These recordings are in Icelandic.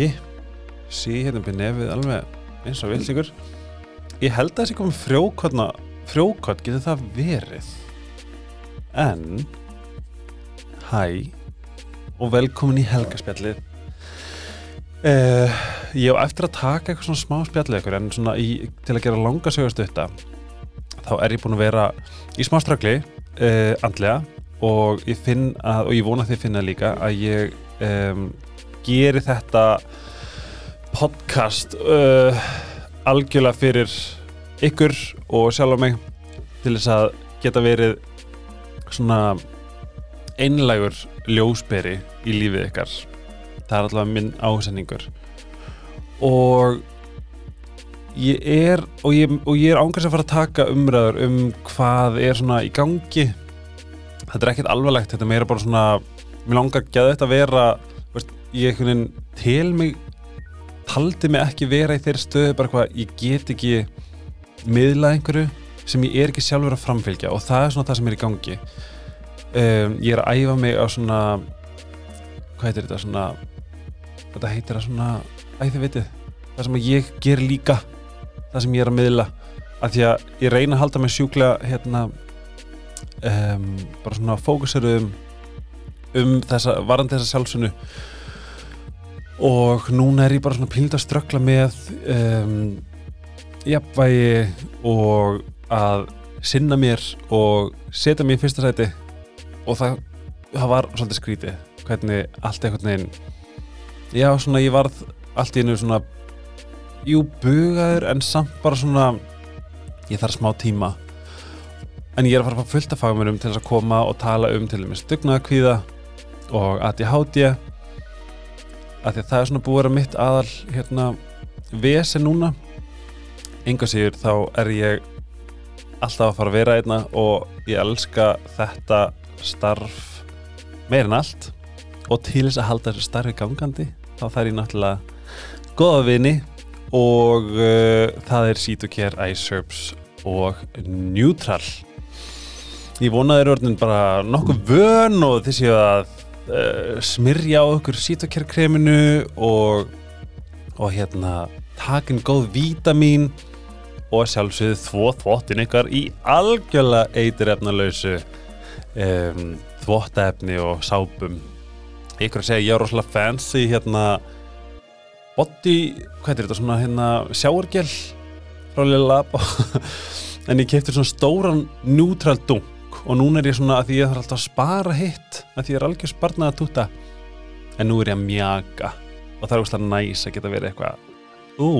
ekki. Sí hérna byrja nefið alveg eins og vilsingur ég held að þessi komið frjókotna frjókott getur það verið? En hæ og velkomin í helgaspjallið. Uh, ég á eftir að taka eitthvað svona smá spjallið ykkur en svona í, til að gera langa sögast þetta þá er ég búin að vera í smá ströggli uh, andlega og ég finn að, og ég vona að þið finna líka að ég um, geri þetta podcast uh, algjörlega fyrir ykkur og sjálf á mig til þess að geta verið svona einlægur ljósberi í lífið ykkar. Það er allavega minn ásendingur og ég er og ég, og ég er ángast að fara að taka umræður um hvað er svona í gangi. Þetta er ekkert alvarlegt þetta er meira bara svona mér langar ekki að þetta vera ég einhvern veginn til mig taldi mig ekki vera í þeirri stöðu bara hvað ég get ekki miðlað einhverju sem ég er ekki sjálfur að framfylgja og það er svona það sem er í gangi. Um, ég er að æfa mig á svona hvað heitir þetta svona þetta heitir það svona æði vitið það sem ég ger líka það sem ég er að miðla af því að ég reyna að halda mig sjúklega hérna um, bara svona fókuseruðum um þessa, varandi þessa sjálfsunu og núna er ég bara svona píld að ströggla með um, jafnvægi og að sinna mér og setja mér í fyrsta sæti. Og það, það var svolítið skrítið hvernig allt einhvern veginn já svona ég varð allt í einu svona jú bugaður en samt bara svona ég þarf smá tíma. En ég er að fara að af fagmennum til þess að koma og tala um til dæmis dugnaðakvíða og ADHD af því að það er svona búið að mitt aðal hérna vesen núna. Enga sigur þá er ég alltaf að fara að vera einna og ég elska þetta starf meir en allt. Og til þess að halda þessu starfi gangandi þá þarf ég náttúrulega goða vini og uh, það er Sítokjær, iSerbs og Neutral. Ég vonaði orðin bara nokkuð vön og þess að uh, smyrja á okkur Sítokjær-kreminu og, og hérna takin góð vítamin og sjálfsögðu þvó þvottin ykkar í algjörlega eitirefnalausu um, þvottaefni og sápum. Ykkur að segja ég er rosalega fancy hérna body, hvað er þetta svona hérna sjáargel frá Lilla Lab? En ég kefti svona stóran neutral dunk og núna er ég svona að því ég þarf alltaf að spara hitt að því ég er algjör sparnað að túta. En nú er ég að mjaka. Og það er úrslega næs að geta verið eitthvað. Ú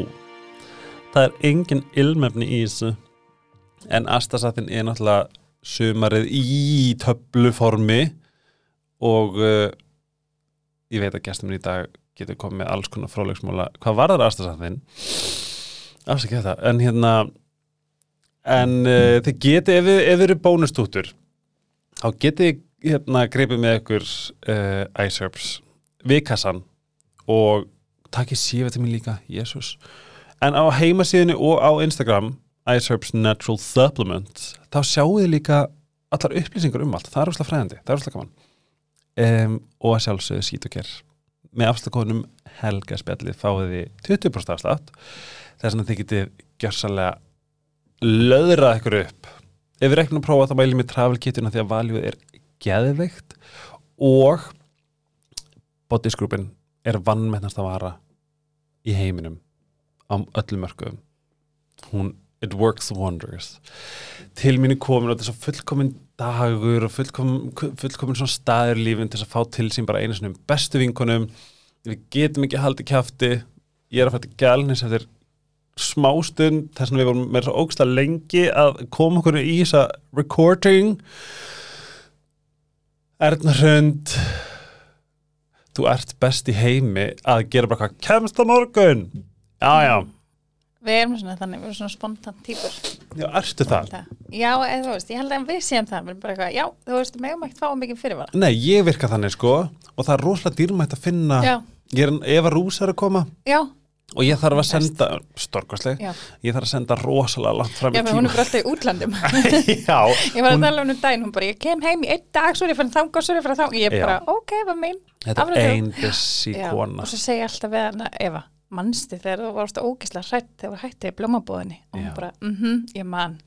það er engin ilmefni í þessu. En Astasatin er náttúrulega sumarið í töfluformi. Og uh, ég veit að gestum í dag getur komið alls konar frálegsmála hvað var það Astasatin? afsakið þetta, en hérna en uh, þið geti ef þið eru bónustútur þá geti hérna greipið með ykkur uh, iSerbs við kassan og takkið sífa til mér líka, jésús en á heimasíðinu og á Instagram iSerbs Natural Supplement þá sjáu þið líka allar upplýsingar um allt, það er úrslega fræðandi það er úrslega gaman. Um, og að sjálfsögðu Sítokjær með afslagkonum helgaspjallið fáið þið 20% afslátt. Þess að þið getið gjörsalega löðrað ykkur upp. Ef við reknum að prófa þá mælum við travelkituna því að valjuð er geðveikt og bodysgrúpin er vannmennast að vara í heiminum á öllum mörgum hún, it works wonders. Til mínu komin og þess að fullkomin dagur og fullkomin, fullkomin svona staður lífin til að fá til sín bara einu svona bestu vinkonum. Við getum ekki haldið kæfti ég er að fæta gælnis eftir smástund þess að við vorum með svo ógsta lengi að koma okkur í þessa recording. Erna Hrund þú ert best í heimi að gera bara hvað kemst á morgun. Já já. Við erum svona þannig, við erum svona spontant týpur. Já, ertu það? Já, eða þú veist, ég held að við séum það við erum bara eitthvað, já, þú veist, megum ekkert fá mikið fyrirvara. Nei, ég virka þannig sko og það er rosalega dýrmætt að finna Já, ég er, ef að rús er að koma. Já, og ég þarf að senda, storkastleg Já, ég þarf að senda rosalega langt fram já í fyrir hún tíma er bara alltaf í útlandum Já, Ég var að hún- tala um um daginn, hún bara, ég kem heim í einn dag, svo er ég fann þangað, svo er ég fann þangað. Ég Já. bara, ok, hvað mein þetta er ein busy Já, kona. og svo segi ég alltaf við hana Eva, manstu þegar þú varst ógislega hrætt þegar þú hætti í blómabúðinni? Og Já. hún bara, mhm, ég man.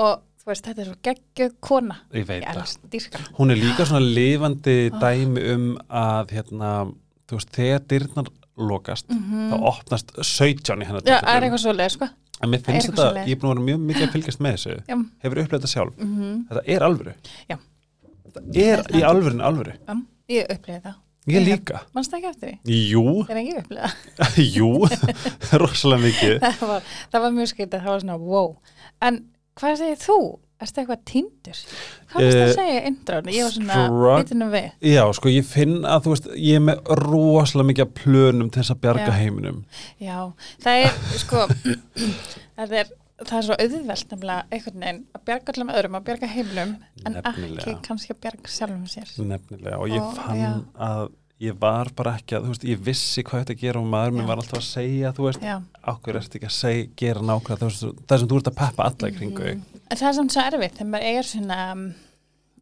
Og þú veist, þetta er svo geggjöð kona. Ég veit það. hún er líka svona lifandi dæmi um að hérna, þú veist, þegar dyrnar lokast, þá opnast 17 í hennar Mhm. Já, það er eitthvað svo leið, sko. En mér er finnst þetta, ég er búin að vera mjög mikið að fylgjast með þessu. Já, hefur upplegað þetta sjálf, mhm, þetta er alvöru. Já. þetta er í alvörinu alvöru. Já, ég upplýði það. Ég líka, Manstu ekki eftir því? jú, Þegar ég upplýði það. Jú. Rosalega mikið. Það var, það var mjög skrítið, það var svona wow. En hvað segir þú? Erstu eitthvað tindur? Hvað varst það Eh, að segja í intrón? Ég var svona, vitinu við Já, sko, ég finn að, þú veist, ég er með rosalega mikið af plönum til þess að bjarga Já. heiminum. Já, það er sko það er, það er svo auðvelt nefnilega einhvern veginn að bjarga allum öðrum að bjarga heimilum en Nefnilega. ekki kannski að bjarga sjálfum sér Nefnilega, og ég Og, fann já. að ég var bara ekki að, þú veist, ég vissi hvað þetta að gera og maður minn var alltaf að segja, þú veist, ákveður ertu ekki að segja, gera veist, það sem þú ert að peppa alla í kringu. En það er samt svo erfitt þegar maður er svona um,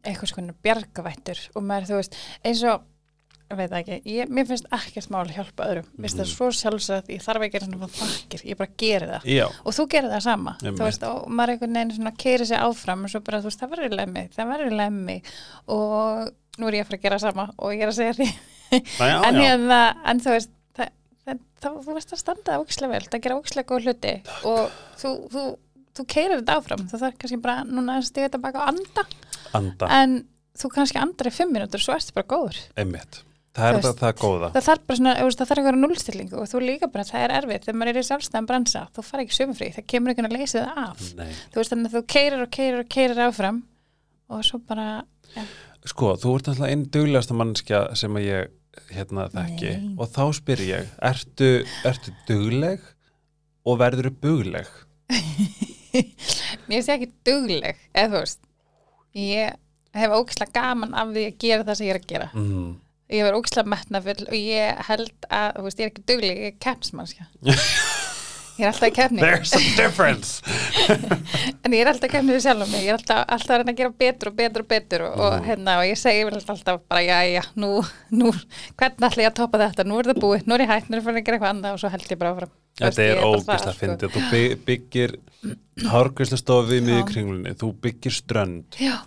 eitthvað svona bjargavættur og maður, þú veist, eins og ég veit það ekki, ég, mér finnst ekkert mál að hjálpa öðrum, mér finnst það svo sjálfsagt ég þarf ekki að svona fá þakkir, ég bara geri það. Já, og þú gerir það sama Einmitt. þú veist, og maður einhvern veginn svona keiri sig áfram og svo bara, þú veist, það verður lemmi það verður lemmi. Og nú er ég að fara að gera sama og ég er að segja því. Já, en, já. hérna, en þú veist það, það, það, þú veist að standa ógislega vel það gera ógislega góð hluti. Og þú, þú, þú keirir þetta áfram þú þarf kannski bara núna að stiga þetta baka og anda anda, en þú kannski andar í fimm mínútur svo ertu bara góður einmitt. Það er veist, það góða. það þarf bara svona, það þarf eitthvað núlstillingu og þú líka bara, það er erfitt þegar maður er í sjálfstæðan bransa, þú fara ekki sömufrí það kemur ekki að leysa það af Nei. þú veist þannig að þú keirir og keirir og keirir áfram og svo bara ja, Sko, þú ert alltaf einn duglegasta mannskja sem að ég hérna þekki Nei. og þá spyr ég, ertu, ertu dugleg og verður? mér sé ekki dugleg eða þú veist ég hef ógislega gaman af því að gera það sem ég er að gera. Mm. ég verð ógislega metnafull og ég held að, þú veist, ég er ekki dugleg ég er keppnismannskja ég er alltaf í keppni. There's a difference. en ég er alltaf keppnið við sjálf mig. Ég er alltaf, alltaf að reyna að gera betur og betur og betur og, og, hérna, og ég segi alltaf bara já, já, nú, nú hvernig ætla ég að toppa þetta, nú er það búið nú er ég hætt, nú er ég fyrir að gera eitthvað annað. Og svo held ég bara áfram Þetta ég er ógeðslega sko. fyndið. Þú by- byggir hárgræslustofi í miður kringlunni, þú byggir strönd já,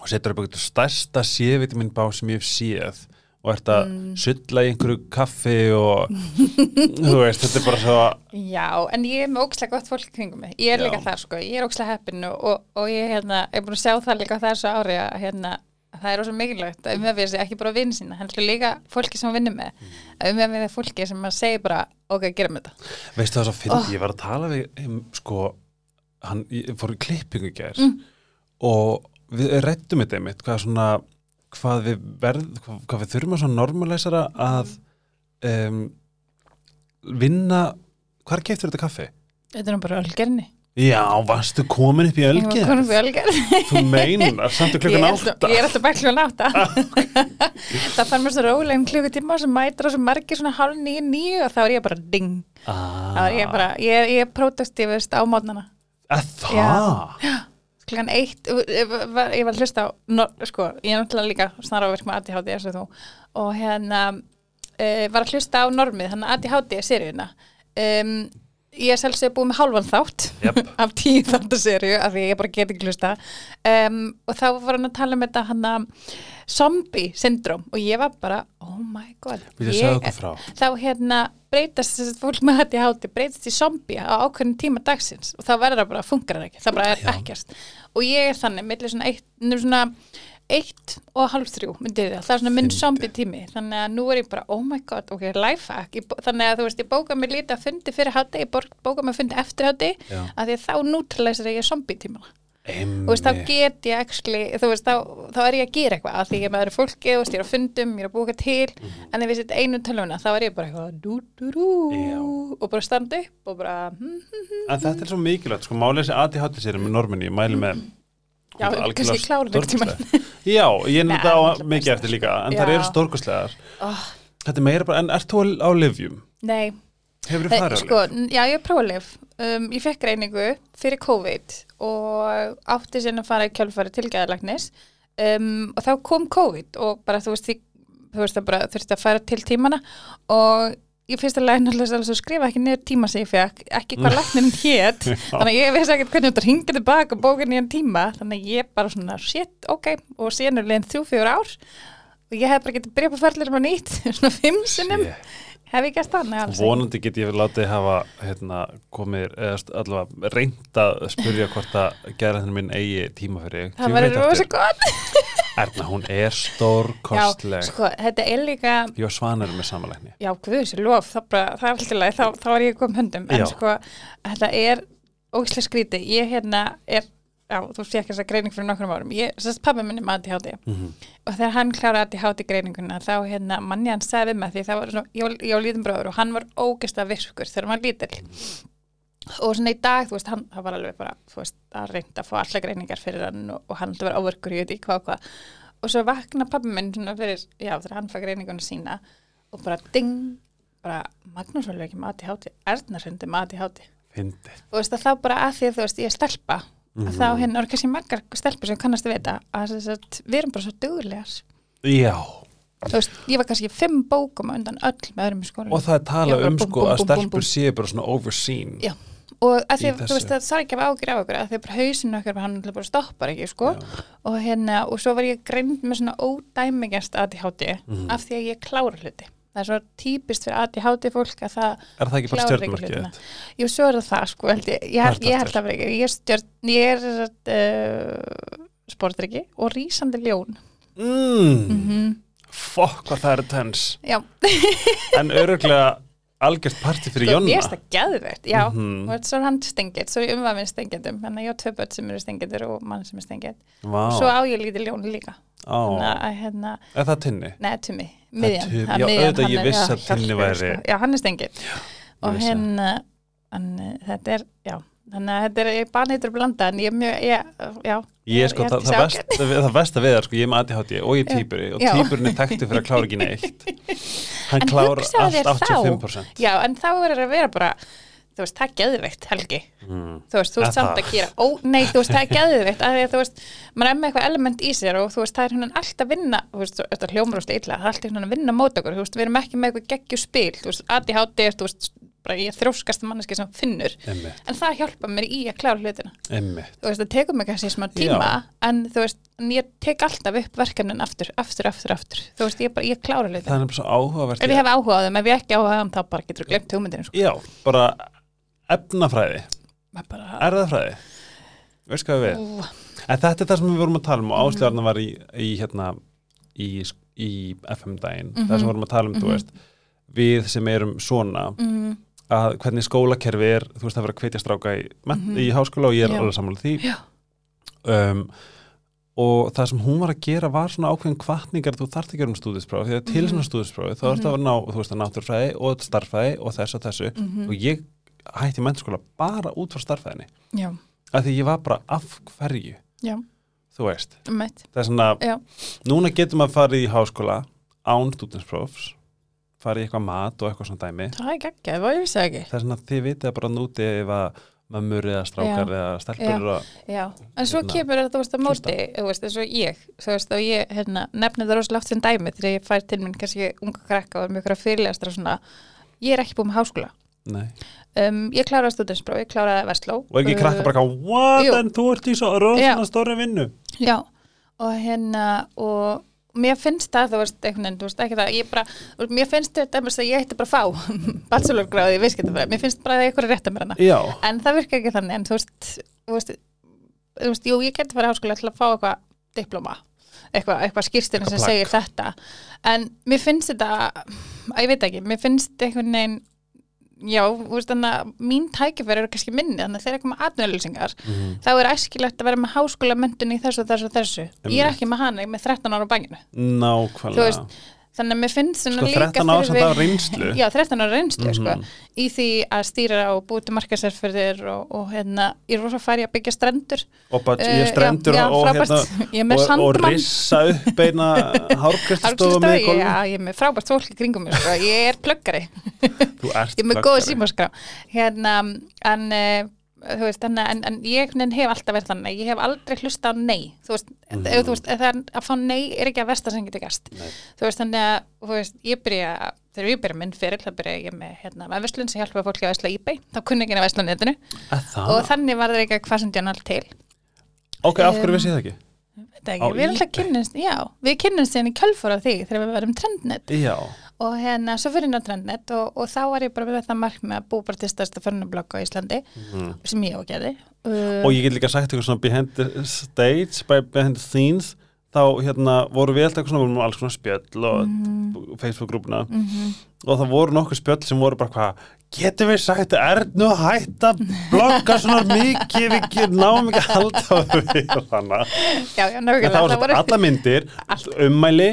og setur upp eitthvað stærsta sévitamin bá sem ég hef séð og ert að Mm. sulla í einhverju kaffi og þú veist, þetta er bara svo já, en ég er með ógislega gott fólk kringum mig, ég er Já. líka þar sko ég er ógislega heppin og, og, ég hérna, er búin að sjá það líka á þessu ári að hérna, það er ósað mikilvægt að umhefið sig ekki bara vinn sína, heldur líka fólki sem við vinnum með, að umhefið er fólki sem að segja bara, ok, gerum þetta veistu það svo fyndið, Oh. ég var að tala við um, sko, hann fór í klippingu í gær Mm. og við rættum þetta einmitt hvað svona, hvað við verð hvað, hvað við þurfum að svona normalæsara að um, vinna hvar getur þetta kaffi? þetta er bara ölgerni Já, varstu komin upp í Ég var ölgerð? komin upp í ölgerð. Þú meinar, samt og klukkan er alltaf- átta Ég er alltaf bara klukkan átta. Það fann mér svo rólegum klukkutíma sem mætir og svo margir svona hálf nýju nýju og þá er ég bara ding. Þá er ég bara, ég er, ég er pródustífust á mótnana Að það? klukkan eitt ég var, að hlusta á, sko, ég er náttúrulega líka snarra virk með ADHD eins og þú. Og hérna uh, var að hlusta á normið, þannig ADHD seríuna. Um, ég er sjálfsög búið með hálfan þátt Jöp. af tíu þáttaserju af því ég bara get ekki hlusta. Um, og þá var hann að tala um þetta hann að zombie syndrom og ég var bara, oh my god ég er- þá hérna breytast þess að fólk með í háti breytast í zombie á ákveðin tíma dagsins. Og þá verður það bara, funkar það ekki, það bara er Já. ekkert. Og ég er þannig, millir svona eitt, svona eitt og hálf þrjú myndi ég það, það er svona minn zombie tími þannig að nú er ég bara, oh my god, ok, lifehack Ég bó- þannig að þú veist, ég bóka mig lítið að fundi fyrir háti, ég bóka mig að fundi eftir háti að því að þá nútlæsir ég zombie tímana Einmitt. þú veist, þá get ég actually, þú veist, þá, þá er ég að gera eitthvað að því ég er með öðru fólki, þú veist, ég er á fundum ég er að búka til, en ef ég sitt einu tölvuna þá er ég bara eitthvað dú, dú, dú, og bara standa upp og bara hm, En þetta er svo mikilvægt, sko, málið þessi sér með norminni, ég mæli með Já, kannski einhvern tímann. stórkostlega. Já, ég nefndi á mikið eftir líka, en Já. það eru stórkostlegar oh, Þetta er meira bara, en ert þú á livjum? nei, Hefur þið farið sko, alveg? n- Já, ég prófa lif. Um, ég fekk greiningu fyrir COVID og átti sinna að fara í kjálfari til geðalagnis um, og þá kom COVID og bara þú veist, því, þú veist það bara þurfti að fara til tímana og ég fyrst að læna skrifa ekki niður tíma sem ég fekk, ekki hvað læknin hét þannig að ég veist ekki hvernig þetta ringa tilbaka og bóka nýjan tíma, þannig að ég bara svona shit, ok, og síðan er liðin þrjú, fjögur ár og ég hef bara getið byrjað på ferðlir um að nýtt, svona fimm sinnum. Shit. Hef ég gert það, nei alls ekki Vonandi get ég látið hafa hérna, komið, allavega reynd að spurja hvort að gera þennan minn eigi tíma fyrir þig. Það verður rosa gott. Erna, hún er stórkostleg. sko, þetta er líka, Ég og Svanar með samanleikni. já, guðs, lóf, það, bara, það er alltaf leið, þá, þá var ég koma höndum, en Já. sko, þetta er ógislega skríti. Ég hérna er, já, þú fekk þessa greining fyrir nokkrum árum. Ég, sérst, pappi minni með ADHD Mm og þegar hann kláraði ADHD greininguna þá hérna, manni hann við mig því það var svona, ég, var lítinn bróður og hann var ógislega virkur þegar hann var lítill. Og svona í dag, þú veist, hann var alveg bara, þú veist, að reynda að fá alla greiningar fyrir hann og, og hann var óverkur í þetta í hvað og hvað. Og svo vakna pappi minn svona fyrir, já, þegar hann fær greininguna sína og bara ding, bara Magnús var alveg ekki með ADHD, Erna veist að þá er hérna eru kannski margar stelpur sem kannast að vita að við erum bara svo duglegar. Já, Þú veist, ég var kannski fimm bókum á undan öll með öðrum í skólanum. og það er bara um búm, sko búm, að stelpur séu bara svona overseen. Já. og því veist það þarf ekki að ágjur af okkur að bara hausinu okkar hann bara stoppar ekki sko og hérna og svo var ég greind með svona ódæmigjast ADHD Mhm. af því að ég klára hluti það er svo típist fyrir ADHD fólk að það Er það ekki bara hlutina. jú svo er það það sko ég. Ég, ég held að vera ekki ég er, stjörn, ég er uh, sportryggi og rísandi ljón. Mm, mm Fokk hvað það er tens. já, En öruglega algjört parti fyrir sko, Jonna. ég er það gæðvegt já, Mhm. og þetta er svo hann stengið svo er ég umvafinn stengjendum, þannig að ég á tvö börn sem eru stengjöndur og mann sem er stengjend Vá, og svo á ég lítið ljón líka. Á, að hérna er það tinni? Nei, Tumi, miðjan Það er já, miðjan, auðvitað, ég er- já, að Tinni væri-. Já, hann er stengið Og það. hérna en, uh, þetta er, já Þannig að þetta er, neytur blanda En ég er mjög, ég, já Ég er sko, ég það, það, ég best, það versta við það, sko, ég er með ADHD og ég er týpuri og týpurinn er þekktu fyrir að klára ekki neitt. Hann klára allt þér þá. 85%. Já, en þá verður að vera bara Þú veist, það er geðveikt, Helgi Mm. Þú veist, þú Er veist samt það? að gera Ó, nei, þú veist, það er geðveikt að því að þú veist, maður er með eitthvað element í sér og þú veist, það er hérna alltaf vinna þú veist, þetta hljómar úrst illa, það er alltaf hérna að vinna mót okkur, þú veist, við erum ekki með eitthvað geggjur spil þú veist, ADHD er, þú veist, bara ég er þróskast manneski sem finnur, Emmi, en það hjálpa mér í að klára hlutina, emmi. þú veist, það tekur mig kannski smá tíma, en þú veist en ég tek alltaf upp verkefnin aftur aftur, aftur, aftur, þú veist, ég, bara, ég klára Það hlutina er bara svo áhugavert. ef ég hef áhuga á þeim, ef ég ekki áhuga á þeim þá bara getur glemt hugmyndinu, sko Já, bara efnafræði, erðafræði. Veist hvað við? Ú, En þetta er það sem við vorum að tala um og ásljóðarna var í, í, hérna, í, í FM-daginn, það sem við vorum að tala um, þú Mhm. veist, við sem erum svona, mm, að hvernig skólakerfi er, þú veist, það verður að hvetja stráka í, mm í háskóla og ég er Já. alveg sammála því. Um, og það sem hún var að gera var svona ákveðin kvartningar, þú þarft ekki að gera um stúdispróf, því að til Mhm. svona stúdisprófi þá ertu að ná, þú veist, að náttúrfræði og starffræði og þess og þessu mhm, og ég hætti mennskóla bara út frá starffræðinni, já, af því ég var bara af hverju, já, þú veist. Meitt það er svona, Já. núna getum að fara í háskóla án stúdinsprófs fara í eitthvað mat og eitthvað svona dæmi. Það er geggjað, það vissi það ekki. það er svona, þið vitið bara núti ef að mömmur eða strákar eða stelpur Já. að Já, en svo Hérna, kemur þetta, veist, að móti, þú veist, eins og ég, þú veist, og ég, hérna, nefni það rosalega oft sem dæmi þegar ég fær til minn kannski unga krakka og mjög ykkur að fyrirlestra svona, ég er ekki búin með háskóla. Um, ég kláraði stúdinspróf, ég kláraði Vestló. og ekki krakka bara eitthvað, what, en þú ert í svo rosa Já. stóri vinnu Já, og hérna, og mér finnst það, þú veist, einhvern veginn, þú veist, ekki það, ég bara, mér finnst þetta að ég ætti bara að fá bachelorgráði í viðskiptafræði, mér finnst bara að eitthvað er rétt að mér hana. já, en það virka ekki þannig en þú veist, þú veist, þú veist jú, ég geti farið háskóla til að fá eitthvað diploma, eitthvað, eitthvað skýrstina Eitthvað sem plagg. segir þetta en mér finnst þetta að ég veit ekki, mér finnst einhvern veginn já, þú veist þannig að mín tækifæri eru kannski minni, þannig að þegar koma atvinnulýsingar Mhm. þá er æskilegt að vera með háskóla mentun í þessu og þessu og þessu, ég er ekki með hana, ég er með 13 ára á banginu nákvæmlega þannig að mér finnst svona Sko líka 13 ár samt af reynslu. Já, 13 ára reynslu sko, Mhm. í því að stýra og búið til markasærfyrðir og, og hérna, ég er rosa færi að byggja strendur. Og bara Eh, ég strendur já, já, og, hérna, er og, og rissa upp eina Hárgreiðslustofu, með í já, ég er með frábært fólk í kringum mér sko. ég er plöggari ég er með pluggari. símaskrá. Hérna, en uh, þú veist, en, en, en ég hef alltaf verið þannig, ég hef aldrei hlusta á nei. Þú veist, mm. ef, þú veist að fá nei er ekki að versta sem getur gæst þú veist, þannig að, þú veist, ég byrja þegar ég byrja minn fyrir, þá byrja ég með hérna, með verslun sem hjálpa fólki að vesla eBay. Þá kunni ekki að vesla netinu. Að og þannig var það ekki hvað sem djánal til. Ok, af hverju Um, vissi það ekki? Ekki, við kynnist, já, við kynnist hérna í kjölfór á því þegar við verum trendnet. Já, og hérna, svo fyrir inn á trendnet og, og þá var ég bara með þetta mark með að búa bara til stærsta förnublokk á Íslandi Mhm. sem ég ágæði uh, og ég get líka sagt eitthvað svona behind the stage, by behind the scenes þá hérna voru við alltaf alls svona spjöll og Mhm. Facebook-grúpuna og það voru nokkuð spjöll sem voru bara hvað getum við sagt að hætta að blogga svona mikið við náum ekki að halda og þannig nákvæmlega það var svona alla myndir, ummæli,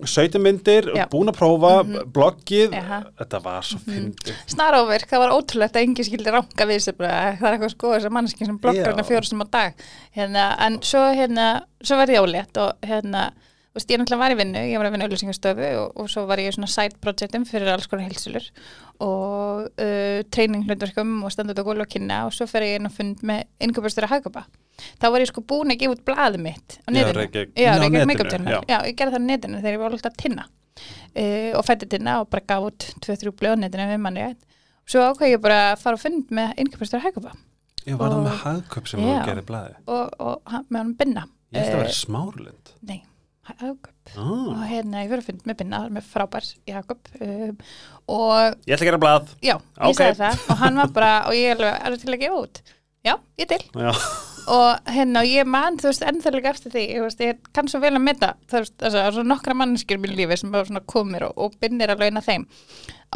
17 myndir, Mhm. Já. Mhm. búin að prófa, bloggið, Jaha. þetta var svo fyndið. snaróverk, það var ótrúlegt að engi skildi ranga við bara, það er eitthvað sko þessar mannski sem bloggar Já. hérna fjóru sem á dag hérna, en svo hérna, svo var ég ólétt og hérna, veist, ég náttúrulega var í vinnu ég var að vinna auðlýsingastöfu og, og svo var ég í svona side projectum fyrir alls konar heilsulur og uh, treyning hlutverkum og standað á gólf og kynna og svo fer ég inn að fund með innköpastur að hagköpa þá var ég sko búin að gefa út blaðið mitt á netinu, já, á Reykjavík netinu, Makeup Journal. já. ég gerði það á netinu þegar ég var alltaf tinna. Uh, og fætti tinna og bara gaf út 2-3 blöð á netinu við manni svo ákveð ég bara að fara að fund með innköpastur að hagköpa Já, var það Og- með hagköp sem þú gerði blæði? og, og hann- með hann binna. Ég held að Eh, vera smárlind. nei, hagköp Ah. og hérna ég verið að fund með binna, það er með frábær hagköp um, og Ég ætla að gera blað. já, ég Ok. sagði það og hann var bara, og ég alveg, er til að gefa út já, ég til Já, og hérna og ég man, þú veist, ennþörlega eftir því ég, veist, ég kann svo vel að metta þú veist, þess að svo nokkra mannskjur í mínu lífi sem bara svona komir og, og binnir að launa þeim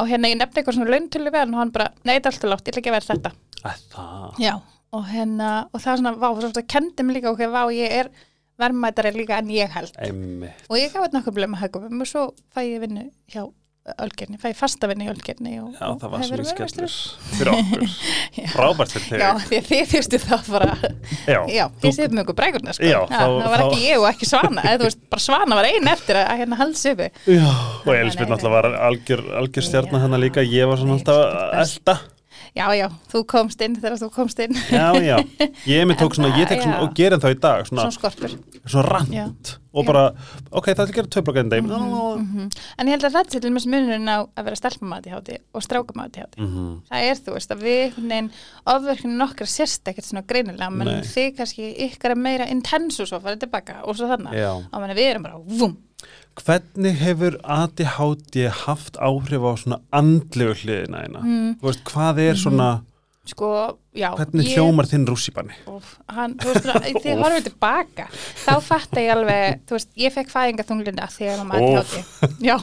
og hérna ég nefndi eitthvað svona launtölu hann og hann bara, nei, þetta er alltaf látt, ég ætla ekki að vera þetta að það. já, og hérna, og það er svona, mig líka, en ég held Einmitt. og ég gaf þetta nokkuð blöð með hagum og svo fæ ég vinnu hjá Ölgerni, fæ fasta vinnu í Ölgerni og, Já, það var hef svo verið mjög verðmætari. skellur fyrir okkur. Já. Frábært fyrir Já, þig. því að þið fyrstu það bara Já. Já, þið séum ykkur brækurna sko. Já, Já, þá- það var þá- ekki ég og ekki Svana eða þú veist, bara Svana var ein eftir að, hérna halds uppi Já, og Elisabeth náttúrulega var algjör, algjör stjarnar Já. hann líka, ég var svona alltaf elda. Já, já, þú komst inn þegar þú komst inn Já, já, ég með tók svona, ég tek svona Já. og gerum það í dag, svona, Svona skorpur svona rand Já. og bara, ok, það er að gera töflokka en deg. Mhm. En ég held að þetta er til mjög munurinn á að vera stelpumati háti og strákumati háti Mhm. Það er, þú veist, að við neinn ofverkinu nokkra sérst ekkert svona greinilega menn þið kannski ykkar meira intensu svo farið tilbaka og svo þannig og menn við erum bara, vum Hvernig hefur ADHD haft áhrif á svona andlegu hliðina eina? Mm. Þú veist, hvað er svona, Sko, já hvernig ég- hljómar þinn rússipanni? Þú veist, þegar ég horfið tilbaka þá fatt ég alveg, þú veist, ég fekk fæðinga að mamma Úff. aðtjátti já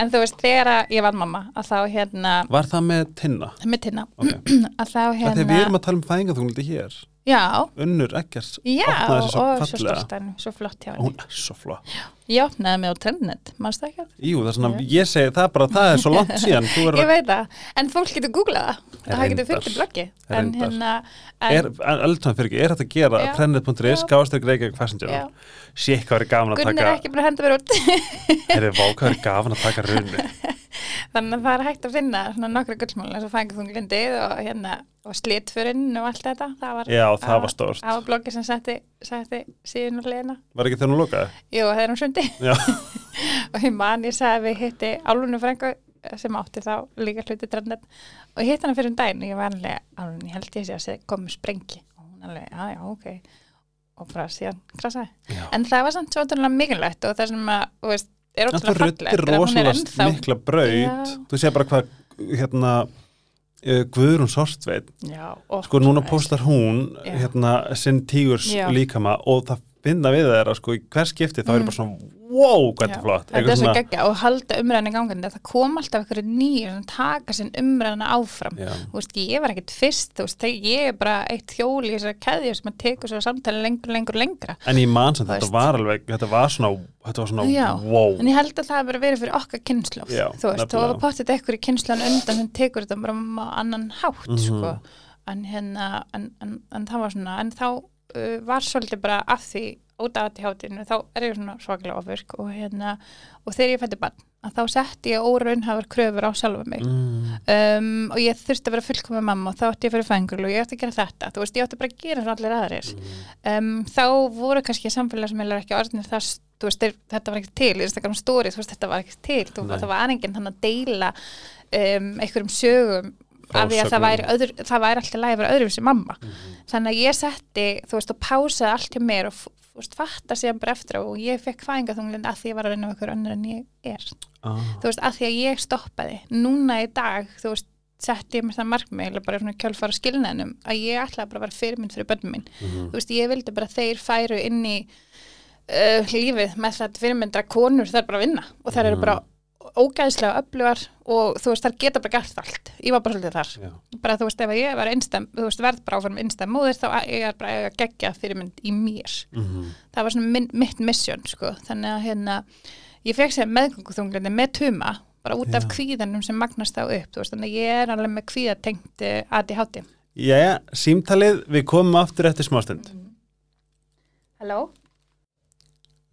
en þú veist, þegar ég var mamma, að þá hérna Var það með tinna? með tinna, Ok. að þá Hérna... Þegar við erum að tala um fæðingaþunglindi hér, já, unnur já, opnaði þessi svo og svo fallega. stolt henni, svo flott hjá henni. Hún er svo flott. ég opnaði mig á trendnet, mannst það ekki? Að Jú, það er svona, ég segi það er bara, það er svo langt síðan, er ég veit það, en fólk getur googlað það. Það getur fundið bloggi. En hérna Er, en, eldtóðan fyrir ekki, er þetta að gera Já. trendnet.is, Já. gáðstökk reykjavík Já. fæsendjörn sé hvað er gaman að Gunn er taka ekki búin að henda mér út. Er þið vákað er gaman að taka runni þannig að það er hægt að finna svona nokkra gullmál eins og fængþunglindið og hérna og slitfurinn og allt þetta. Það var, Já, það var stórt. það var bloggi sem setti, setti síðan og leina var ekki þegar hún lokaði? jú, það er um sundi. Og ég man ég sagði að við hitti álunum frængu sem átti þá líka hluti trendnet og hitt hana fyrir um daginn og ég var alveg, álun, ég held ég sé að segja komið sprengi. Og hún alveg, já, ok. Og bara síðan krasaði. Já. en það var samt svo mikilvægt og það sem að, þú veist, er ótrúlega að hún er rosalega mikla braut. Já. þú sé bara hvað hérna uh, Guðrún og sko núna postar hún hérna sinn tígurs líkama og það finna við þeirra sko í hver skipti þá er Mm. bara svona wow, hvað þetta er flott. Þetta er svo geggja og halda umræðinu gangandi það kom alltaf einhverju nýjur sem taka sinn umræðinu áfram. Veist, ég var ekkit fyrst, veist, ég er bara eitt hjól í þessari keðju sem að tekur svo samtali lengur, lengur, lengra. En ég man sem þetta var alveg, þetta var svona, þetta var svona, Já, wow. en ég held að það bara verið fyrir okkar kynnslóf, Já, þú veist, þá var pottit ekkur í kynnslónu undan sem tekur þetta bara á annan hátt, Mhm. sko. En hérna, en, en, en það var svona en þá uh, var svolítið bara að því út af ADHD-inu, þá er ég svona svaklega ofvirk og hérna og þegar ég fætti barn, að þá setti ég óraunhafur kröfur á sjálfa mig. Mm, um, og ég þurfti að vera fullkomið mamma og þá ætti ég að fyrir fængul og ég ætti að gera þetta. Þú veist, ég ætti bara að gera allir aðrir. Um, þá voru kannski samfélagsmiðlar ekki orðinir það, þú veist, þetta var ekki til Instagram stories, þú veist, þetta var ekki til. Þú, það var enginn hann að deila um, einhverjum sögum af því að það væri, öðru, það væri alltaf lægi að vera öðrum sem mamma þannig að ég setti, þú veist, og pásaði allt hjá mér og þú veist, fatta síðan bara eftir og ég fekk fæðingaþunglind að því ég var að reyna við ykkur önnur en ég er ah, þú veist, að því að ég stoppaði núna í dag, þú veist setti ég mér það markmið, eða bara svona kjálfara skilnaðinum, að ég ætlaði bara að vera fyrirmynd fyrir börnum mín, mhm. þú veist, ég vildi bara þeir færu inn í uh, lífið með þetta fyrirmyndra konur þær bara vinna og þær eru Mhm. bara ógæðislega öflugar og þú veist, þær geta bara gert allt ég var bara svolítið þar, Já. bara þú veist, ef ég var einstæm, þú veist, verð bara áfram einstæm móðir þá ég er bara að gegja fyrirmynd í mér Mhm. það var svona minn, mitt mission sko. þannig að hérna ég fekk sér meðgönguþunglindi með tuma bara út af Já. kvíðanum sem magnast á upp þú veist, þannig að ég er alveg með kvíðatengt eh, ADHD Jæja, símtalið, við komum aftur eftir smástund. Halló?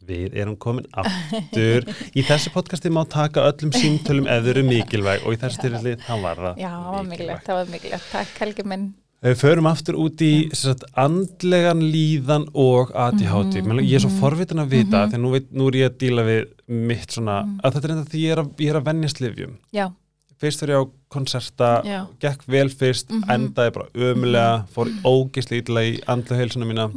Við erum komin aftur. Í þessu podcasti má taka öllum símtölum ef þau eru mikilvæg og í þessu tilfelli þá var það Já, það var mikilvægt, það var mikilvægt Takk Helgi minn Við förum aftur út í sagt, andlegan líðan og ADHD. Mm -hmm. Ég er svo forvitin að vita, Mhm. þegar nú, veit, nú er ég að díla við mitt svona, að þetta er enda því ég er að, ég er að venjast lifjum. Já, Fyrst fyrir ég á konserta, Já. gekk vel fyrst, Mhm. endaði bara ömulega, fór ógislega illa í andlega heilsuna mína.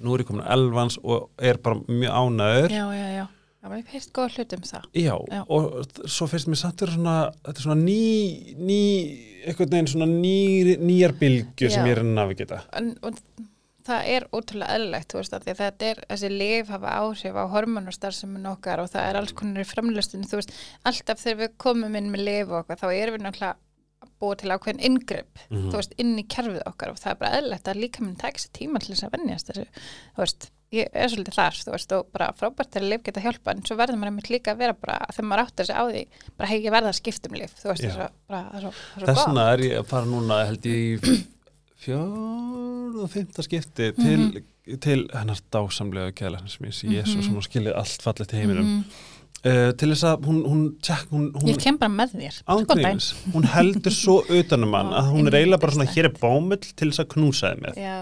Nú er ég komin á elvans og er bara mjög ánæður. já, já, já Það var heist góð hlut um það Já, Já. og svo finnst mér samt vera svona, þetta er svona ný, ný, eitthvað neginn svona ný, nýjar bylgju sem ég er að navigita. en, og það er ótrúlega eðlilegt þú veist, af því að þetta er, þessi lif hafa áhrif á hormonastarfsemin okkar og það er alls konar í framlöstinu, þú veist alltaf þegar við komum inn með lif og okkar þá erum við náttúrulega að búa til ákveðin inngrip Mhm. þú veist, inn í kerfið okkar. Og það er bara eðlilegt að líka minn tæk sér tíma til þess að vennjast þessu, þú veist ég er svolítið þar, þú veist, og bara frábært þegar lif geta hjálpa, en svo verður maður einmitt líka að vera bara, þegar maður áttar sig á því, bara hei, ég verða að skipta um lif, þú veist, er svo, bara, er svo, er svo Þess vegna er ég að fara núna held ég í fjórð og fymta skipti til, Mhm. til hennar dásamlega mér sem ég svo sem hún skilið allt fallet heiminum. Mhm. Uh, til þess að hún hún, tjekk, hún, hún Ég kem bara með þér. Ángríns, hún heldur svo utanum hann að hún er eiginlega bara svona hér er bómull til þess að knúsa þið með. Já,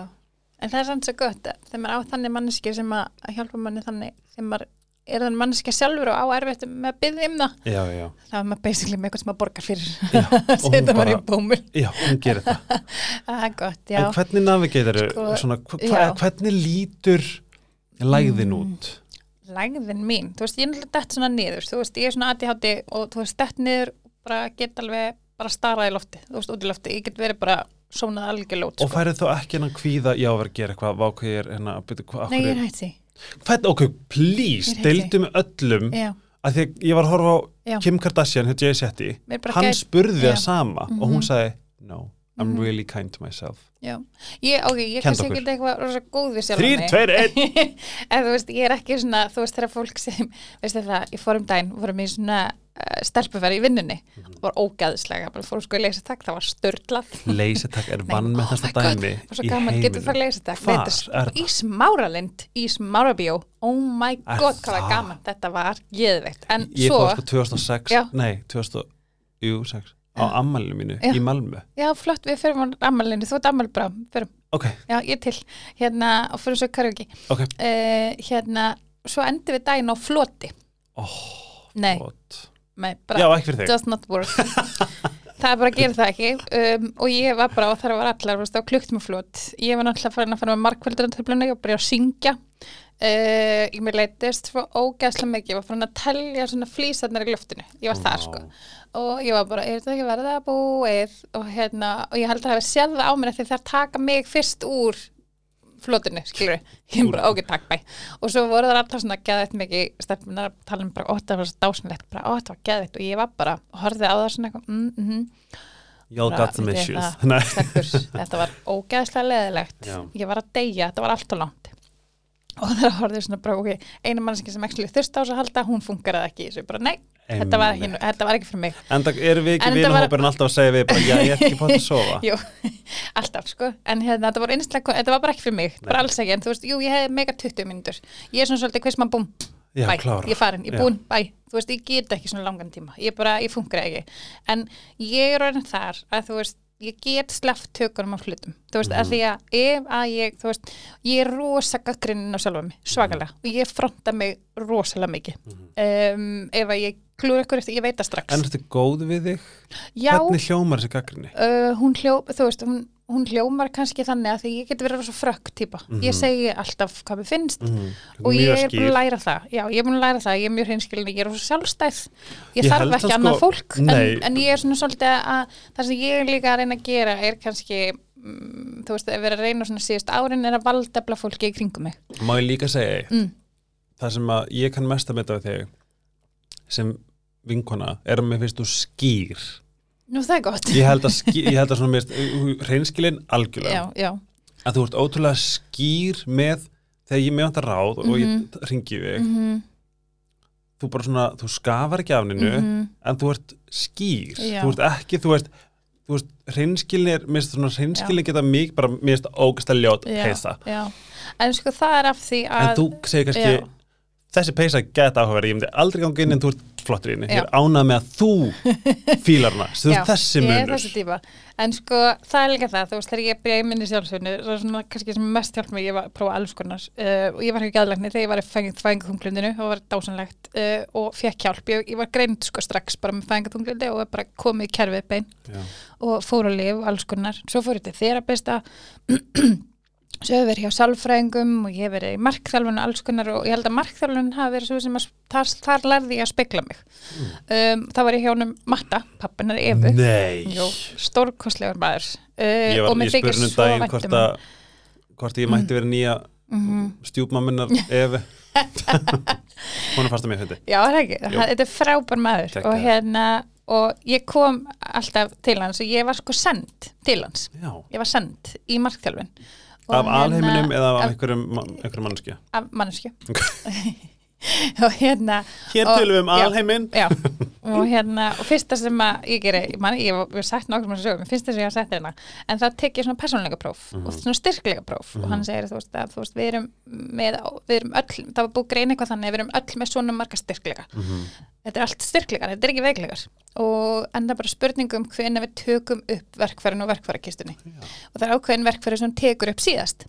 en það er sann svo gott að þegar maður á þannig manneski sem að að hjálpa manni þannig sem maður er þannig manneski sjálfur og á erfitt með að byggja um það. Já, já, þá er maður basically með eitthvað sem maður borgar fyrir. Hún setja maður í bómul já, hún gerir það. Það er gott, já. En hvernig navigator Sko, svona, hva, hvernig lítur lægðin Mm. út lægðin mín, þú veist, ég er náttúrulega dett svona niður. Þú veist, ég er svona ADHD og þú veist, dett niður og bara get alveg bara starað í lofti, þú veist, út í lofti ég get verið bara sónað algjörlót og færið þá ekki hennan kvíða já, að vera að gera eitthvað, vákvæð ég er hérna, byrju, hvað, af Nei, ég er hætt því. Hvern, ok, please, Ég deildu með öllum Já, að því að ég var að horfa á Já. Kim Kardashian hér Jay Shetty, mér bara hann spurði það sama og hún Mhm. sagði no, I'm Mhm. really kind to myself. Já, ég, ok, ég kannski ekki eitthvað rosa góð við sjálf Þrír, tveir, einn. En þú veist, ég er ekki svona, þú veist, þegar fólk sem, veistu það, ég fór um daginn, vorum í svona uh, stelpuferð í vinnunni, Mhm. það var ógæðislega, bara fórum sko í leysatak, það var störtlað. Leysitak er vann með þesta God, dæmi það var svo gaman, getur það leysatak. Í smáralind, í smárabíó, oh my Er god, hvað var gaman, þetta var geðveikt. En Ég fór sko 2006, Já. nei, 2006 á ammalinu mínu Já. í Malmö. Já, flott, við fyrir á ammalinu, þú ert ammal bara, fyrir, Ok, já, ég til, hérna, og fyrir svo karaoke. ok. Uh, hérna, svo endi við daginn á floti. oh, Nei, nei, bara Já, ekki fyrir þig. does not work. Það er bara að gera það ekki. Um, og ég var bara, og það var allar veist, á klukt með flott, ég var náttúrulega farin að fara með markvöldaröndarbluna, ég var bara að syngja uh, ég mér leitist svo ógæslega mikið, ég var farin að telja svona flýsarnar í loftinu, ég var það sko. Og ég var bara, er þetta ekki verið að búið? Og hérna, og ég held að það hefði séð það á mér því þær taka mig fyrst úr flotinu, skilur ég er bara, ok, takk, bæ og svo voru það alltaf svona geðveitt mikið. Stefnunar að tala um bara, ó, það var svo dásanlegt bara, ó, það var geðveitt og ég var bara, horfði á það svona eitthvað, mm, mm, mm, Y'all got some issues. Það- þetta var ógeðslega leðilegt ég var að deyja, þetta var allt og langt og það horfði svona bara, ok einu mannski sem ekki þurft á þess að halda hún funkaraði ekki. Í þessu, bara nei, þetta var, ekki, þetta var ekki fyrir mig. En það erum við ekki þetta var- alltaf að segja við bara, já, ég er ekki búin að sofa. Jú, alltaf sko. En hérna, þetta var einstaklega, þetta var bara ekki fyrir mig bara alls ekki, en þú veist, jú, ég hefði mega 20 mínútur. Ég er svona svolítið hvers maður búm. Já, bæ, klára. ég farin, ég er Já. búin, bæ þú veist, ég get ekki svona langan tíma. Ég bara, ég funkar ekki. En ég er get sleppt tökunum af hlutum þú veist, Mhm. að því að ef að ég þú veist, ég er rosa gaggrinnin á sjálfa mig svakalega, og ég fronta mig rosalega mikið um, ef að ég klúr eitthvað eftir, ég veit það strax Mhm. En ertu góð við þig? já, Hvernig hljómar þessi gaggrinni? uh, hún hljó, þú veist, hún, hún hljómar kannski þannig að því ég get verið svo frökk típa. Ég segi alltaf hvað mér finnst Mm. og ég er búin að læra það. Já, ég er búin að læra það, ég er mjög hreinskilin ég er svo sjálfstæð, ég, Ég þarf ekki að annað sko- fólk en, en ég er svona svolítið að það sem ég er líka að reyna að gera er kannski mm, þú veist, að vera að reyna svona síðust árin er að valdefla fólki í kringum mig. Má ég líka segja eitt? Mm. Það sem að ég kann mest að nú það er gott Ég held að, skýr, ég held að svona mér reynskilin algjörlega já, já, að þú ert ótrúlega skýr með þegar ég með vantar ráð og ég Mhm. ringi við mm þú bara svona, þú skafar ekki af ninu -hmm. en þú ert skýr Já. þú ert ekki, þú veist þú veist, hreinskilin er, mér finnst svona hreinskilin geta mig, bara, mér finnst ógæsta ljót já, peysa, já. en sko það er af því að en þú segir kannski já. Þessi peysa geta áhugaverð, ég myndi aldrei ganga inn en þú ert flottur í henni, ég Já. er ánað með að þú fílar hana, þú Já, ert þessi ég er munur. þessi típa. En sko það er líka það, þú veist þegar ég byrjaði minni sjálfsveinu, það er svona kannski sem mest hjálp mig, ég var að prófa alls konar uh, og ég var ekki gæðlegni þegar ég var í fæðingaþunglindinu og var dásanlegt uh, og fekk hjálp, ég, ég var greind sko strax bara með fæðingaþunglindi og bara komið í kerfið bein Já. og fór að lifa alls konar, svo fór ég til þerapista verið hjá sálfræðingum og ég hef verið í markþjálfun og alls konar og ég held að markþjálfun hafi verið svo sem að þar, þar lærði ég að spekla mig. Um, það var ég hjá honum Matta, pappinar Jó, stórkostlegur maður. Uh, ég og var mér í spurnum daginn vænt hvort um hvort ég mætti vera nýja Mhm. stjúpmamminnar efi hún er fast að mér þetta Já, það er ekki, það, þetta er frábær maður. Geggjaður. og hérna og ég kom alltaf til hans og ég var sko send til hans. Já. ég var send í markþjálfun af alheiminum eða af einhverjum, man- einhverjum mannskja af mannesku og hérna hér tölum við um alheimin Já, og hérna, og fyrsta sem að ég geri, ég man, ég hef sagt nokkur með þessu sögum, fyrsta sem ég har sagt hérna, en það tek ég svona persónleika próf og svona styrkleika próf. Og hann segir, þú veist, að þú veist, við erum með, við erum öll, það var búið að greina eitthvað þannig, við erum öll með svona marga styrkleika. Þetta er allt styrkleikar, þetta er ekki veikleikar. Og en það er bara spurningum hvernig við tökum upp verkfærin og verkfærakistunni. Og það er ákveðin verkfæri sem tekur upp síðast.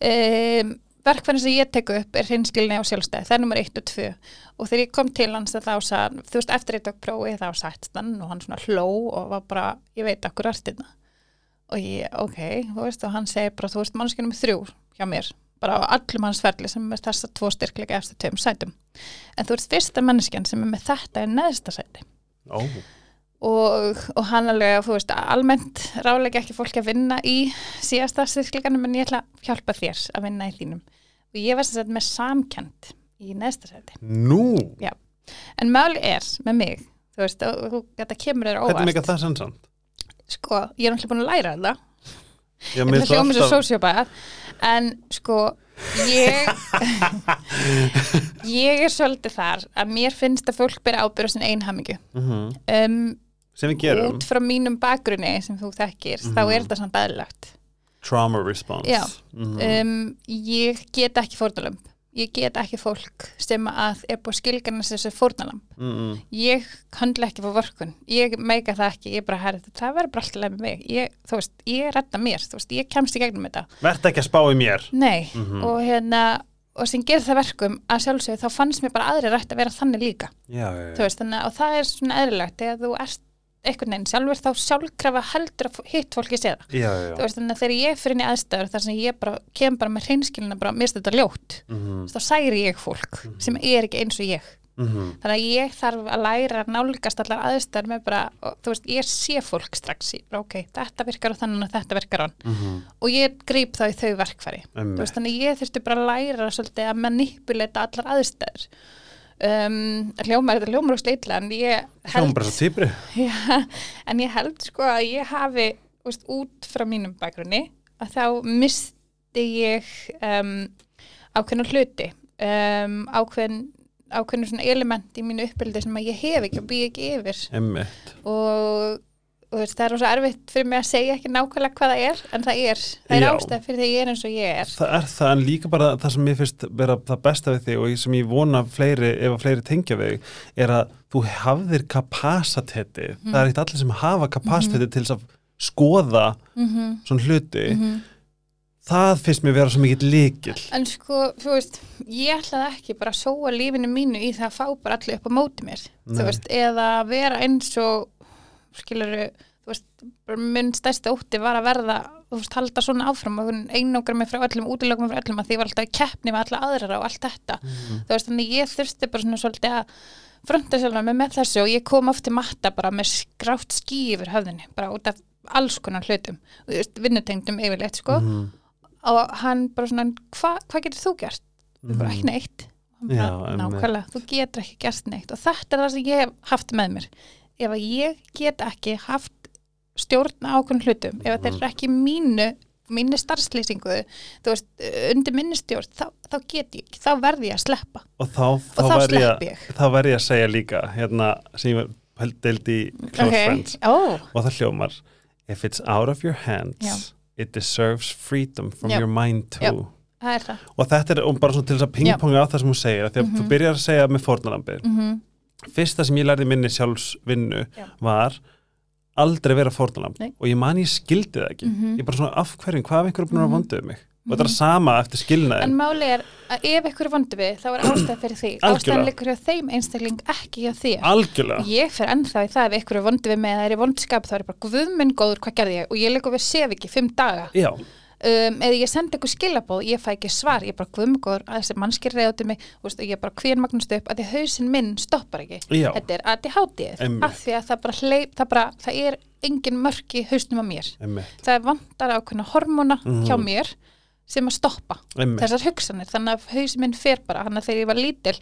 Um, verkfærin sem ég teku upp er hreinskilni og sjálfstæð, það er nummer 1 og 2 og þegar ég kom til hans þá sá þú veist, eftir ég tók prófi þá sætt hann og hann svona hló og var bara ég veit akkur artina og ég, ok, þú veist, og hann segir bara, þú veist, mannskjörnum þrjú hjá mér bara á allum hans ferli sem er með þessa tvo styrkleika eftir tveim sætum. En þú ert fyrsta mannskjan sem er með þetta í neðsta sæti. Ó, og, og hann alveg, þú veist, almennt ráleika ekki fólki að vinna í síðasta styrkleikanum en ég ætla að hjálpa þér að vinna í þínum og ég var að með samkjönd í neðsta sæti. Nú? En máli er með mig þú veist, og, og þetta kemur þér Þetta er óvart. mikið það sannsamt sko, ég er náttúrulega búin að læra þetta. Já, það finnst hljóma svo sósjópað en sko ég ég er svolítið þar að mér finnst að fólk byrja ábyrða sin einhamingu Mhm. um, sem við gerum. út frá mínum bakgrunni sem þú þekkir, þá er þetta samt aðlagt trauma response Já. Mhm. um, ég get ekki fórnalömb ég get ekki fólk sem að er búið skilgarnar þessi fórnalamb Mhm. ég handla ekki fyrir vorkun ég meika það ekki, ég bara herri það verður bara alltaf með mig ég, þú veist, ég redda mér, þú veist, ég kemst í gegnum þetta Vertu ekki að spá í mér nei, Mhm. og hérna og sem gerir það verkum að sjálfsögðu þá fannst mér bara aðri rætt að vera þannig líka Já, já, já. veist, þannig og það er svona eðlilegt þegar þú ert einhvern veginn sjálfur þá sjálfkrafa heldur að hitt fólki sé það já, já, þú veist, þannig að þegar ég fyrir inn í aðstæður þar sem ég bara kem bara með hreinskilina bara, mér finnst þetta ljótt. Mhm. þá særi ég fólk sem er ekki eins og ég. Mhm. þannig að ég þarf að læra nálgast allar aðstæður með bara, og, þú veist, ég sé fólk strax bara, ok, þetta virkar á þannig og þetta virkar hann. Mhm. og ég gríp þá í þau verkfæri. Veist, þannig að ég þurfti bara að læra svolítið að manipulata allar aðstæður um, hljómar, þetta hljómar og sleitla en ég týpri Já, en ég held sko að ég hafi veist, út frá mínum bakgrunni að þá misti ég um, ákveðna hluti um, ákveðin ákveðinu svona element í mínu uppbyldi sem að ég hef ekki og bý ekki yfir Emmitt og, og veist, það er rosa erfitt fyrir mig að segja ekki nákvæmlega hvað það er en það er, það er ástæð fyrir því ég er eins og ég er. Það er það en líka bara það sem ég finnst vera það besta við þig og sem ég vona fleiri, ef að fleiri tengja við er að þú hafðir kapasiteti Mhm. það er eitt allir sem hafa kapasiteti til þess að skoða mm -hmm. svona hluti. Það finnst mér vera svo mikill líkil En sko, þú veist, ég ætlaði ekki bara að sóa lífinu mínu í það að fá bara allir upp á móti mér, Nei. þú veist, þú minn stærsti ótti var að verða, þú veist, halda svona áfram og einógra mig frá öllum, útilögum mig frá öllum að því ég var alltaf í keppni með alla aðrar og allt þetta, þú veist, þannig ég þurfti bara svona svolítið að fronta sjálf með með þessu og ég kom oft til matta bara með skrátt ský yfir höfðinni, bara út af alls konar hlutum, þú vinnutengdum yfirleitt, sko, Mhm. og hann bara svona, hvað hva getur þú gert? Við bara ekki neitt. Hann bara, Já, nákvæmlega, þú getur ekki gert neitt. Og þetta er það sem ég hef haft með mér ef að ég get ekki haft stjórn á ákveðnum hlutum ef að þeir eru ekki mínu mínu starfslýsingu, þú veist undir minni stjórn, þá, þá get ég þá verð ég að sleppa og þá, þá, þá slepp ég, þá væri ég að segja líka hérna sem ég held deild í Close Friends ó, og það hljómar if it's out of your hands Já. it deserves freedom from Já. your mind too Já. það er það og þetta er um bara til þess að pingponga á það sem hún segir því að Mhm. þú byrjar að segja með fórnalambi mm -hmm. Fyrsta sem ég lærði minni sjálfsvinnu Já. var aldrei vera fórnalamb Nei. og ég man ég skildi það ekki. Mhm. ég bara svona af hverjum, hvað af einhverjum búin að Mhm. vonduðu mig? Og þetta er sama eftir skilnaðin En máli er að ef ykkur er vondu við þá er ástæð fyrir því. Ástæðan liggur hjá þeim einstakling ekki hjá þér. Algjörlega. Ég fer ennþá í það ef ykkur er vondu við með að það er í vondskap þá er bara guðminn góður hvað gerði ég? Og ég leikur við sef ekki fimm daga. Já, um, eða ég sendi ykkur skilabóð ég fæ ekki svar, ég er bara góður að þessi mannskir reyða til mig. Og ég er bara hvern magnust upp? Að því hausinn minn stoppar ekki. Já, þetta er ADHD Einmitt. af því að það bara hleyp það, bara, það er engin mörk í hausnum á mér. Emmi, það vantar ákveðna hormóna Mhm. hjá mér sem að stoppa emmi þessar hugsanir, þannig að hausinn minn fer bara, hann að þegar ég var lítil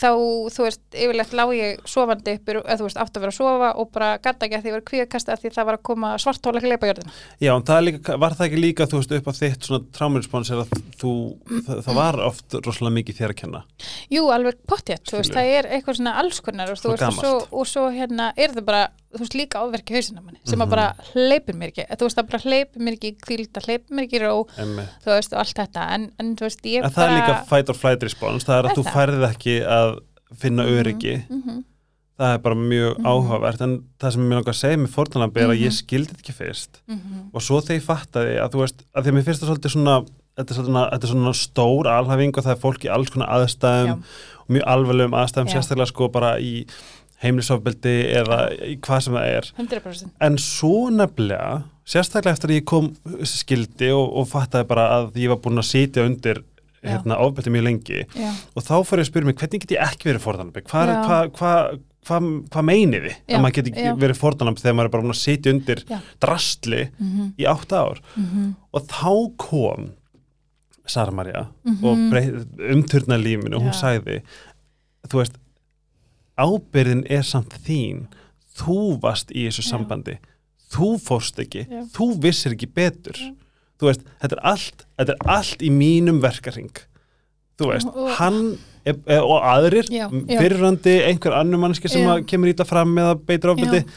þá, þú veist, yfirlegt lá ég sofandi upp, eða þú veist, átt að vera að sofa og bara gata ekki að því ég var kvíðakasta því það var að koma svartóla ekki leipa jörðina. Já, en það líka, var það ekki líka þú veist upp á þitt svona trámurspons er að þú, það, það var oft rosalega mikið þér að kenna? Jú, alveg pottjætt, þú veist, það er eitthvað svona alls konar og, og, svo, og svo hérna er það bara, þú veist, líka ofverki hausina manni sem Mhm. að bara hleypir mér ekki, þú veist, það bara hleypir mér ekki kvílda, hleypir mér ekki í ró emmi þú veist, og allt þetta, en, en þú veist, ég En það bara er líka fight or flight response, það er að Er þú það? færið ekki að finna öryggi, mm -hmm. það er bara mjög Mhm. áhugavert, en það sem ég langar að segja með fórnalambi er að Mhm. ég skildi þetta ekki fyrst Mm og svo þegar ég fattaði að þú veist, að því að mér finnst það svolítið svona, þetta er svona, þetta er svona stór alhæfing og það er fólk í alls konar aðstæðum Og heimlisofbeldi eða hvað sem það er. 100% en svo nefnilega sérstaklega eftir að ég kom skildi og, og fattaði bara að ég var búin að sitja undir hérna, ofbeldi mjög lengi Já, og þá fór ég að spyrja mig hvernig get ég ekki verið fórðanambi hvað hva, hva, hva, hva meinið þið Já, að maður get ekki verið fórðanambi þegar maður er bara búin að sitja undir Já. drastli mm í átta ár? -hmm. og þá kom Sara Maria Mhm. og breyð, umturna lífinu og hún sagði þú veist ábyrðin er samt þín þú varst í þessu Já. sambandi þú fórst ekki, Já. þú vissir ekki betur Já. þú veist, þetta er allt þetta er allt í mínum verkaring þú veist, Og- hann er, er, og aðrir, Já, já. fyrirrandi einhver annar mannski sem Já. að kemur ítla fram með að beitur ofbeldi Já.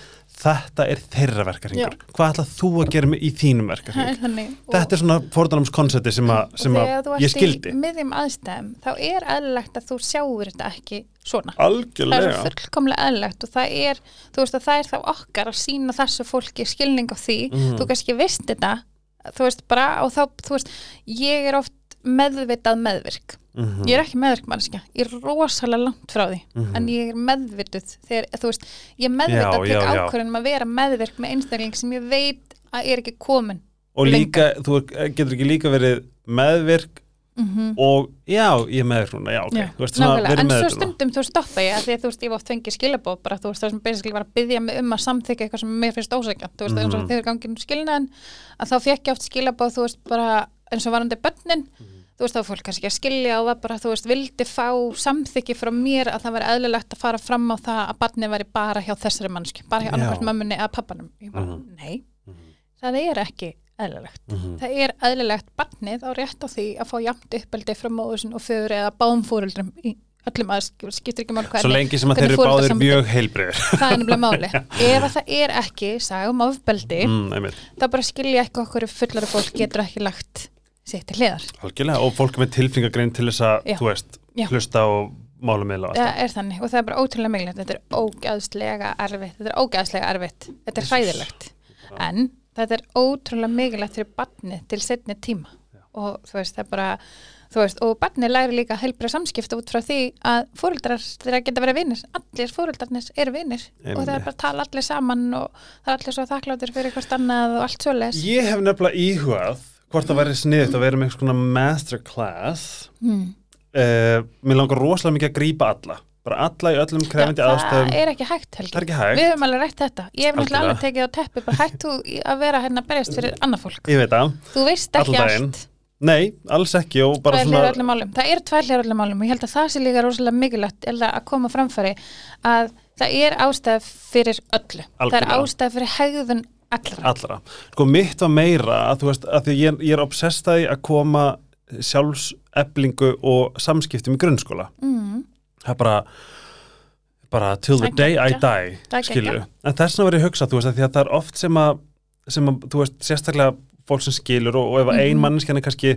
Þetta er þeirra verkaringur hvað ætlað þú að gera með- í þínum er og- þetta er svona fórdanamskonsepti sem, a, sem að ég skildi í miðjum aðstæðum þá er eðlilegt að þú sjáur þetta ekki svona. Það er algjörlega fullkomlega eðlilegt og það er þú veist að það er þá okkar að sína þessu fólki skilning á því, Mhm. þú kannski veist þetta þú veist bara og þá, þú veist ég er oft meðvitað meðvirk. Mhm, ég er ekki meðvirk mannskja, ég er rosalega langt frá því mhm. en ég er meðvituð þegar, þú veist, ég er meðvitað að já. ákvörðunum að vera meðvirk með einstakling sem ég veit að er ekki komin og líka, þú er- getur ekki líka verið meðvirk mm og já, ég er með þér núna, já, ok Já, veist, en svo stundum þú stoppa ég því að þú veist, ég var oft fengið skilabóð bara þú veist, það sem basically var að byggja mig um að samþykja eitthvað sem mér finnst ósækjant, þú veist, eins og Mhm. þegar gangin skilnaðan, að þá fekk ég oft skilabóð þú veist, bara eins og varandi börnin þú veist, þá var fólk kannski ekki að skilja og var bara, þú veist, vildi fá samþykki frá mér að það væri eðlilegt að fara fram á það að barnið væri bara hjá þessari mannski, bara hjá Já. annarkvært mömmunni eða pappanum, ég bara, Mhm. nei Mhm. það er ekki eðlilegt Mhm. það er eðlilegt barnið á rétt á því að fá jafnt uppeldi frá móður sin og föður eða báðum fóruldrum í öllum að skiptir ekki mál svo hvernig lengi sem að þeir eru báðir mjög heilbriðir það er nefnilega máli ef að það er ekki sagum ofbeldi mm, þá bara skilja ekki okkur fullari fólk getur ekki lagt til hliðar. Algjörlega, og fólk með tilfingagrein til þess að, Já. þú veist, Já. hlusta og mála meðla og allt það er þannig og það er bara ótrúlega mikilvægt. Þetta er ógæðslega erfitt þetta er ógæðslega erfitt, þetta er hræðilegt. En þetta er ótrúlega mikilvægt fyrir barnið til setni tíma. Og þú veist, það er bara þú veist, og barnið læri líka heilbrið samskipta út frá því að fóreldrar þeirra geta verið vinnir, allir fóreldrarnir eru vinnir og það er bara að tala allir saman og það er allir svo þakkláttir fyrir hvert annað og allt svoleiðis. Ég hef nefnilega íhugað hvort það væri sniðut að vera með eitthvað masterclass hmm. uh, Mér langar rosalega mikið að grípa alla bara alla í öllum krefindi aðstöðum það er ekki hægt Helgi er ekki hægt. Við höfum alveg rætt þetta Ég hef náttúrulega alveg tekið á teppi bara hægt þú að vera hérna berjast fyrir annað fólk Ég veit Þú veist ekki Allan daginn. allt nei, alls ekki svona. Það eru tvær hliðar á öllum málum og ég held að það sé líka rosalega mikilvægt að koma framfæri að það er ástæð fyrir öllu. Það er ástæð fyrir hegðun allra. allra. Sko mitt var meira að þú veist að ég, ég er obsessaði að koma sjálfseflingu og samskiptum í grunnskóla. Mm. það er bara bara till the day I die en þess vegna verið að hugsa þú veist að að það er oft sem að, sem að þú veist, sérstaklega fólk sem skilur og, og ef mm ein manneskjan er kannski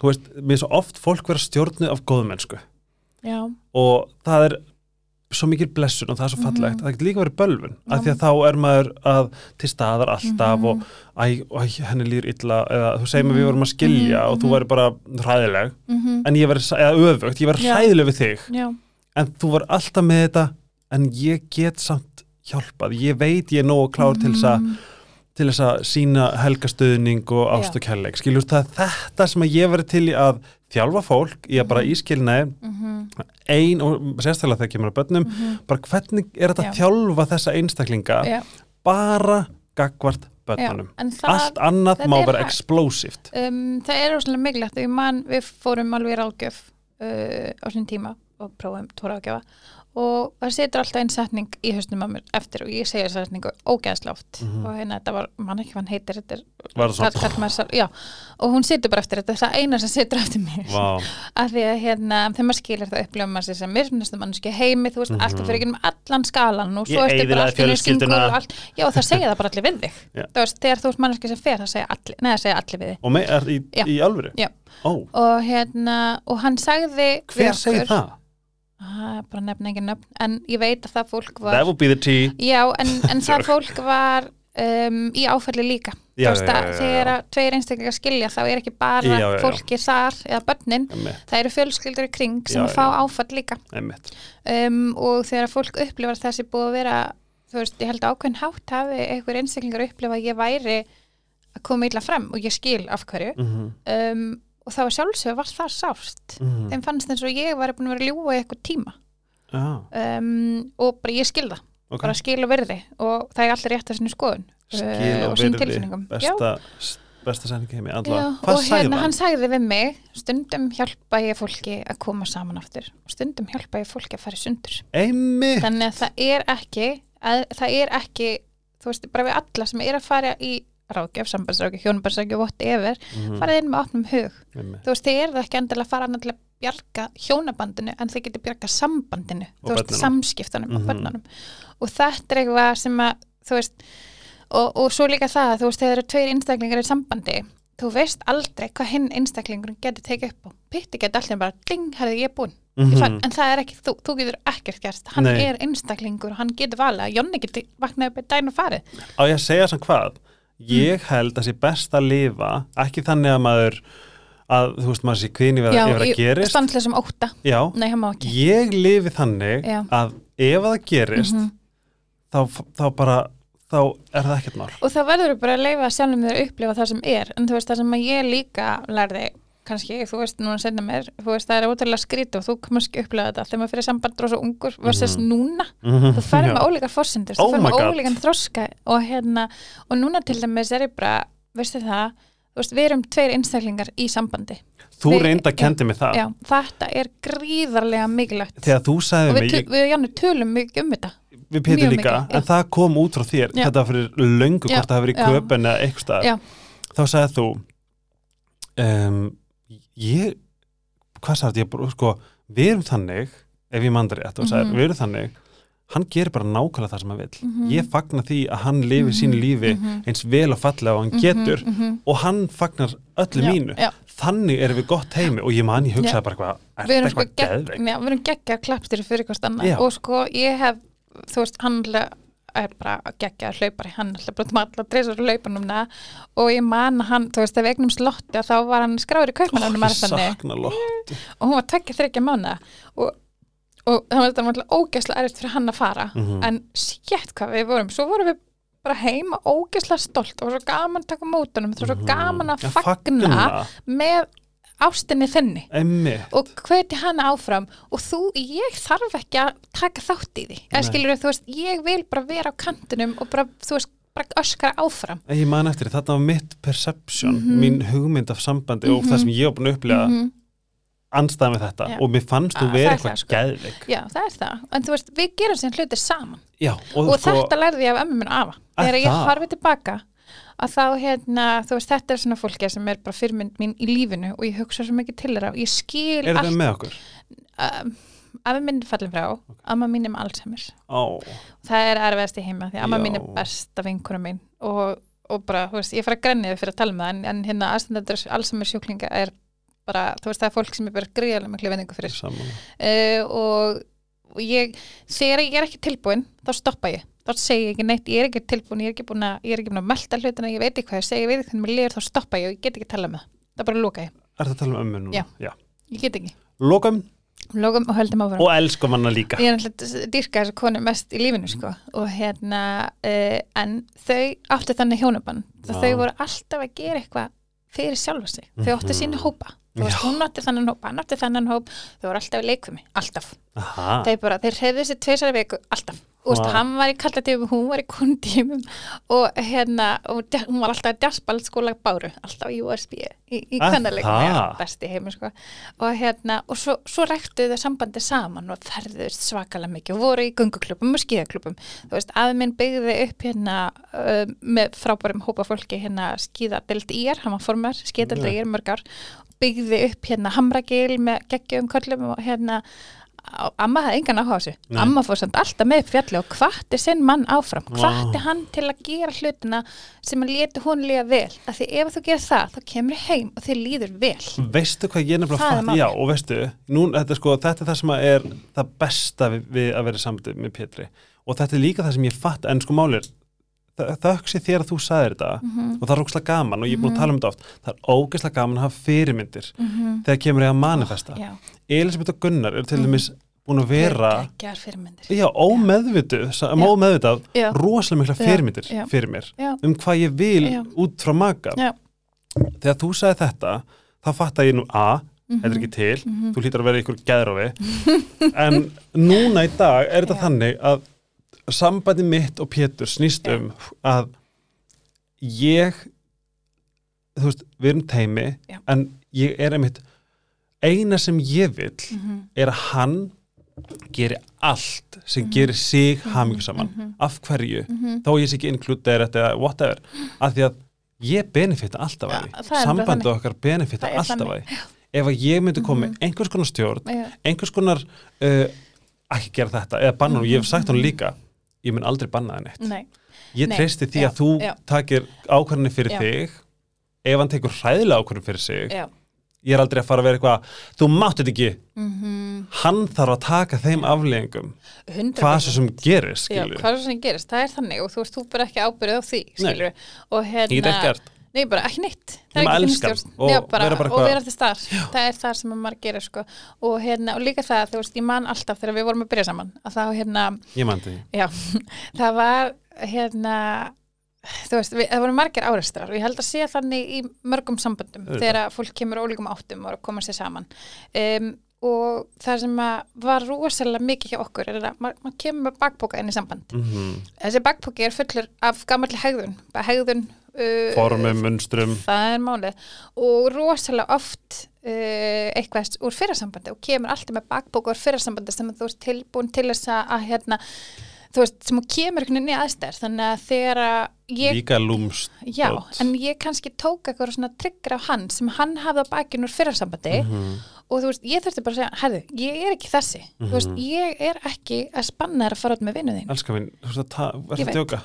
mér er svo oft fólk vera stjórnu af góðmennsku Já, og það er svo mikil blessun og það er svo fallegt Mhm. það getur líka verið bölvun, af Já. því að þá er maður að til staðar alltaf Mhm. og æ, æ, henni líður illa eða þú segir mér við vorum að skilja Mhm, og þú mhm. væri bara hræðileg mm en ég eða öfugt, ég verið Já. hræðileg við þig já, en þú var alltaf með þetta en ég get samt hjálpað ég veit ég er nógu klár til þess að Mhm. til þess að sína helgastöðning og ást og kærleik skilur það er þetta sem að ég verið til að þjálfa fólk í að bara Mhm. ein og sérstaklega þegar kemur að börnum Mhm. bara hvernig er þetta Já. þjálfa þessa einstaklinga Já, bara gagvart börnunum það allt annað má er vera hægt. explosíft um, það er rosalega mikilvægt ég man, við fórum alveg í ráðgjöf uh, á sín tíma og prófum tóra ágjöfa og það setur alltaf einn setning í hausnum á mér eftir og ég segja þessa setningu ógeðslega oft. Mhm. og hérna þetta var, mann ekki hvað hann heitir þetta er, kall, kall maður, já, og hún setur bara eftir þetta það er eina sem setur eftir mér Vá, af því að hérna, þegar maður skilur það upplifum maður sér sem mismunnastu manneski heimi, þú veist, Mhm. alltaf fyrir ekki um allan skalan og svo ertu bara fjölskylduna. single og allt, já, og það segja það bara allir við þig. Já. þú veist, þegar þú veist manneski sem fer, það segja allir, neða, segja allir við þig. Og með, bara nefna engin nöfn, en ég veit að það fólk var That would be the tea. Já, en, en það fólk var um, í áfælli líka. Já, já, já, þegar tveir einstaklega skilja þá er ekki bara fólki þar eða börnin, Einmitt, það eru fjölskyldur í kring sem fá já. áfall líka. Um, og þegar fólk upplifar þessi búið að vera þú veist, ég held að ákveðin hátt hafi einhver einstaklingar upplifa að ég væri að koma illa fram og ég skil af hverju. Mm um, og það var sjálfsög var það sárt. -hmm. þeim fannst eins og ég var búin að vera að ljúga í eitthvað tíma. Ah, um, og bara ég skil það, ok. bara skil og virði. Og það er allir rétt að sinni skoðun. Skil uh, og og tilfinningum. Já. besta, besta sendingi heimi og hérna hann? sagði við mig stundum hjálpa ég fólki að koma saman aftur. Og stundum hjálpa ég fólki að fara sundur. Einmitt. Þannig að það er ekki að, það er ekki, þú veist, bara við alla sem er að fara í ráðgjöf, sambandsráðgjöf, hjónabandsráðgjöf, whatever Mhm, farið inn með opnum hug. Einmitt. þú veist, þið er það ekki endilega að fara annað til að bjarga hjónabandinu en þið getur bjarga sambandinu. Og þú veist, börnunum. samskiptunum og Mhm. börnunum. Og þetta er eitthvað sem að þú veist, og, og svo líka það þú veist, þegar eru tveir einstaklingar í sambandi þú veist aldrei hvað hinn einstaklingur getur tekið upp á, pitti getur alltaf bara ding, herði ég búin, ég fann, en það er ekki þú, þú getur ekkert gerst, hann Nei. er einstaklingur og hann getur valið að Jonni getur vaknað upp í dæn og farið. Á ég að segja sem hvað ég held að sé best að lifa ekki þannig að maður að þú veist maður sé kvinni við að, að gerist. standlega sem óta, já, nei, ég lifi þannig Já. að ef það gerist Mhm. þá, þá bara þá er það ekkert mál. Og það verður bara að leifa sjálfum þér að upplifa það sem er. En þú veist það sem ég líka lærði kannski, þú veist, núna senna mér þú veist, það er ótrúlega skrít og þú kannski upplega þetta. Þegar maður fyrir samband rosa ungur versus núna, þú færir með ólíkar fórsendur, þú Oh færir my með ólíkan þroska og hérna, og núna til dæmis er ég bara, veistu það þú veist, við erum tveir einstaklingar í sambandi. Þú Við- reynda kendi mig það. Já, þetta er gríðarlega mikilvægt. Þegar þú sagði og við, mig, ég, við Jannu tölum mikið um þetta. Við mjög líka mikið, en það kom út frá þér, Já. þetta fyrir löngu hvort það verið í já. köpen eða eitthvað þá sagði þú um, ég hvað sagði ég, sko, við erum þannig ef ég mandri rétt og sagði, Mhm. við erum þannig hann gerir bara nákvæmlega það sem hann vil Mhm. ég fagna því að hann lifi sínu lífi mhm. eins vel og fallega og hann getur Mhm, mhm. og hann fagnar öllu Já, mínu já. þannig erum við gott heimi og ég man, ég hugsaði Já. bara eitthvað er þetta sko eitthvað geðveik já, við erum geggjar klappstyrir fyrir annað Já. og sko ég hef þú veist, hann er bara geggjar hlaupari, hann er alltaf bara með alla dreysur hlaupanum það og ég man að hann, þú veist, ef eignum slotti þá var hann skráður í sakna lott og hún var tveggja þryggja mánuða og, og það var náttúrulega ógeðslega erfitt fyrir hann að fara. Mhm. en sétt hvað við vorum, svo vorum við bara heima ógeðslega stolt. Og svo gaman að taka mótunum, það var svo gaman að Já, fagna. með ástinni þinni. Emmi og hveti hana áfram. Og þú, ég þarf ekki að taka þátt í því. Eða skilur þú veist, ég vil bara vera á kantinum og bara, þú veist, bara öskra áfram. Ég man eftir, þetta var mitt perception Mhm. mín hugmynd af sambandi og það sem ég var búin að upplega Mhm. anstæða með þetta. Já. og mér fannst þú Ah, er eitthvað sko. geðveik. Já, það er það, en þú veist, við gerum sér hlutir saman. Já, og, og sko, þetta lærði ég af ömmu minn afa. Þegar ég það? horfi tilbaka að þá hérna, þú veist, þetta er svona fólki sem er bara fyrirmynd mín í lífinu og ég hugsa svo mikið til þeirra. Og ég skil er það með okkur? um, afi minn er fallin frá, amma mín er með Alzheimer's Ó, það er erfiðast í heima því að amma Já. mín er besta vinkuna mín og, og bara, þú veist, ég fara að grænniði fyrir að tala um það en, en hérna aðstandendur Alzheimer sjúklinga er bara, þú veist, það er fólk sem er bara gríðarlega miklu vendingu fyrir. Uh, og, og ég þegar ég er ekki tilbúin, þá stoppa ég þá segi ég ekki neitt, ég er ekki tilbúin ég er ekki búin að, ég er ekki búin að melta hlutina, ég veit ekki hvað ég segi, ég veit ekki hvernig mér liður, þá stoppa ég og ég get ekki að tala með það, það bara loka ég, Er það að tala um ömmu núna? Já. ég get ekki. Lokum. Logum og höldum áfram. Og elskum hana líka. Ég er náttúrulega að dýrka þessu konu mest í lífinu sko. og hérna uh, en þau áttu þannig hjónabann Já. þau voru alltaf að gera eitthvað fyrir sjálfa sig, þau áttu Mhm. sínu hópa. Þú veist, Já. hún átti þannig hópa, hann átti þannig hóp. Þau voru alltaf í leikfumi, alltaf. Aha, þeir bara, þeir hefðu þessi tveisari viku, alltaf wow. hann var í kallatífum, hún var í kuntífum og hérna og hún var alltaf í jazzball skóla báru alltaf í USB í, í Ah, já, besti heimi sko. Og hérna, og svo, svo rektu þau sambandi saman og ferðust svakalega mikið. Og voru í gunguklubum og skíðaklubum þú veist, að minn byggði upp hérna uh, með frábærum hópa fólki hérna skíðadelt ír, hann var formar skíðadelt Já. ír mörg ár. Byggði upp hérna hamragil með geggjum köllum og hérna amma hafði engan áhuga á þessu Nei. amma fór samt alltaf með fjalli og hvatti sinn mann áfram Vá. hvatti hann til að gera hlutina sem að leti hún líða vel af því ef þú gerir það, þá kemur heim og þér líður vel veistu hvað ég nefnilega er fatt málið. Já, og veistu, nú, þetta, er sko, þetta er það sem er það besta við, við að vera samtið með Pétri og þetta er líka það sem ég fatt en sko málir, þöksi þér að þú sagðir þetta Mhm. og það er ógeðslega gaman og ég er búin að tala um þetta oft það er ógeðslega gaman að hafa fyrirmyndir Mhm. þegar kemur ég að manifesta. Já, Elisabeth og Gunnar eru til dæmis búin að vera já, ómeðvitað Já. rosalega mikla fyrirmyndir já. fyrir mér já, um hvað ég vil út frá maka þegar þú sagði þetta þá fatta ég nú a, Mhm. þetta er ekki til þú hlýtar að vera ykkur geðrófi en núna í dag er þetta þannig að sambandi mitt og Pétur snýst um að ég þú veist, við erum teimi Já. en ég er einmitt eina sem ég vil Mhm. er að hann geri allt sem gerir sig hamingisaman af hverju, Mhm. þó ég sé ekki included eða whatever, af því að ég benefita alltaf að Já, því, sambandi okkar benefita alltaf að því. Ef að ég myndi koma með einhvers konar stjórn einhvers konar uh, ekki gera þetta, eða banna og ég hef sagt hann líka ég mun aldrei banna það neitt. Nei, ég treysti því að þú takir ákvarðinni fyrir þig. Ef hann tekur hræðilega ákvarðin fyrir sig já. ég er aldrei að fara að vera eitthvað þú mátt þetta ekki, Mhm. hann þarf að taka þeim afleggingum, 100% hvað svo sem gerist hvað svo sem gerist, það er þannig og þú veist, þú bara ekki ábyrðið á því, og hérna, nei, bara ekki neitt. Það er ekki þinnstjórn, og Já, og vera til starf það er það sem að maður gerir, sko. Og hérna, og líka það, þú veist, ég man alltaf þegar við vorum að byrja saman, að þá, hérna ég man því, já, það var hérna þú veist, við, það voru margir áreistrar og ég held að sé þannig í mörgum samböndum Auðvitað. þegar fólk kemur ólíkum áttum og koma sér saman. Um, og það sem var rosalega mikið hjá okkur er að ma- maður kemur með bakpoka inn í samband. Mm þessi bakpoki er fullur af gamalli hegðun hegðun formum, munstrum. Það er málið. Og rosalega oft uh, eitthvað úr fyrrasambandi og kemur alltaf með bakbók úr fyrrasambandi sem þú ert tilbúin til þess að, að hérna, þú veist, sem þú kemur einhvern veginn í aðstæður. Þannig að þegar að ég líka lúmst Já, en ég kannski tók eitthvað svona trigger af hann sem hann hafði á bakinu úr fyrrasambandi Mhm. og þú veist, ég þurfti bara að segja, herðu, ég er ekki þessi. Þú veist, Mhm. ég er ekki að spanna þér að fara út með vinnu þín. Elskar mín, þú veist að ta- Ég verður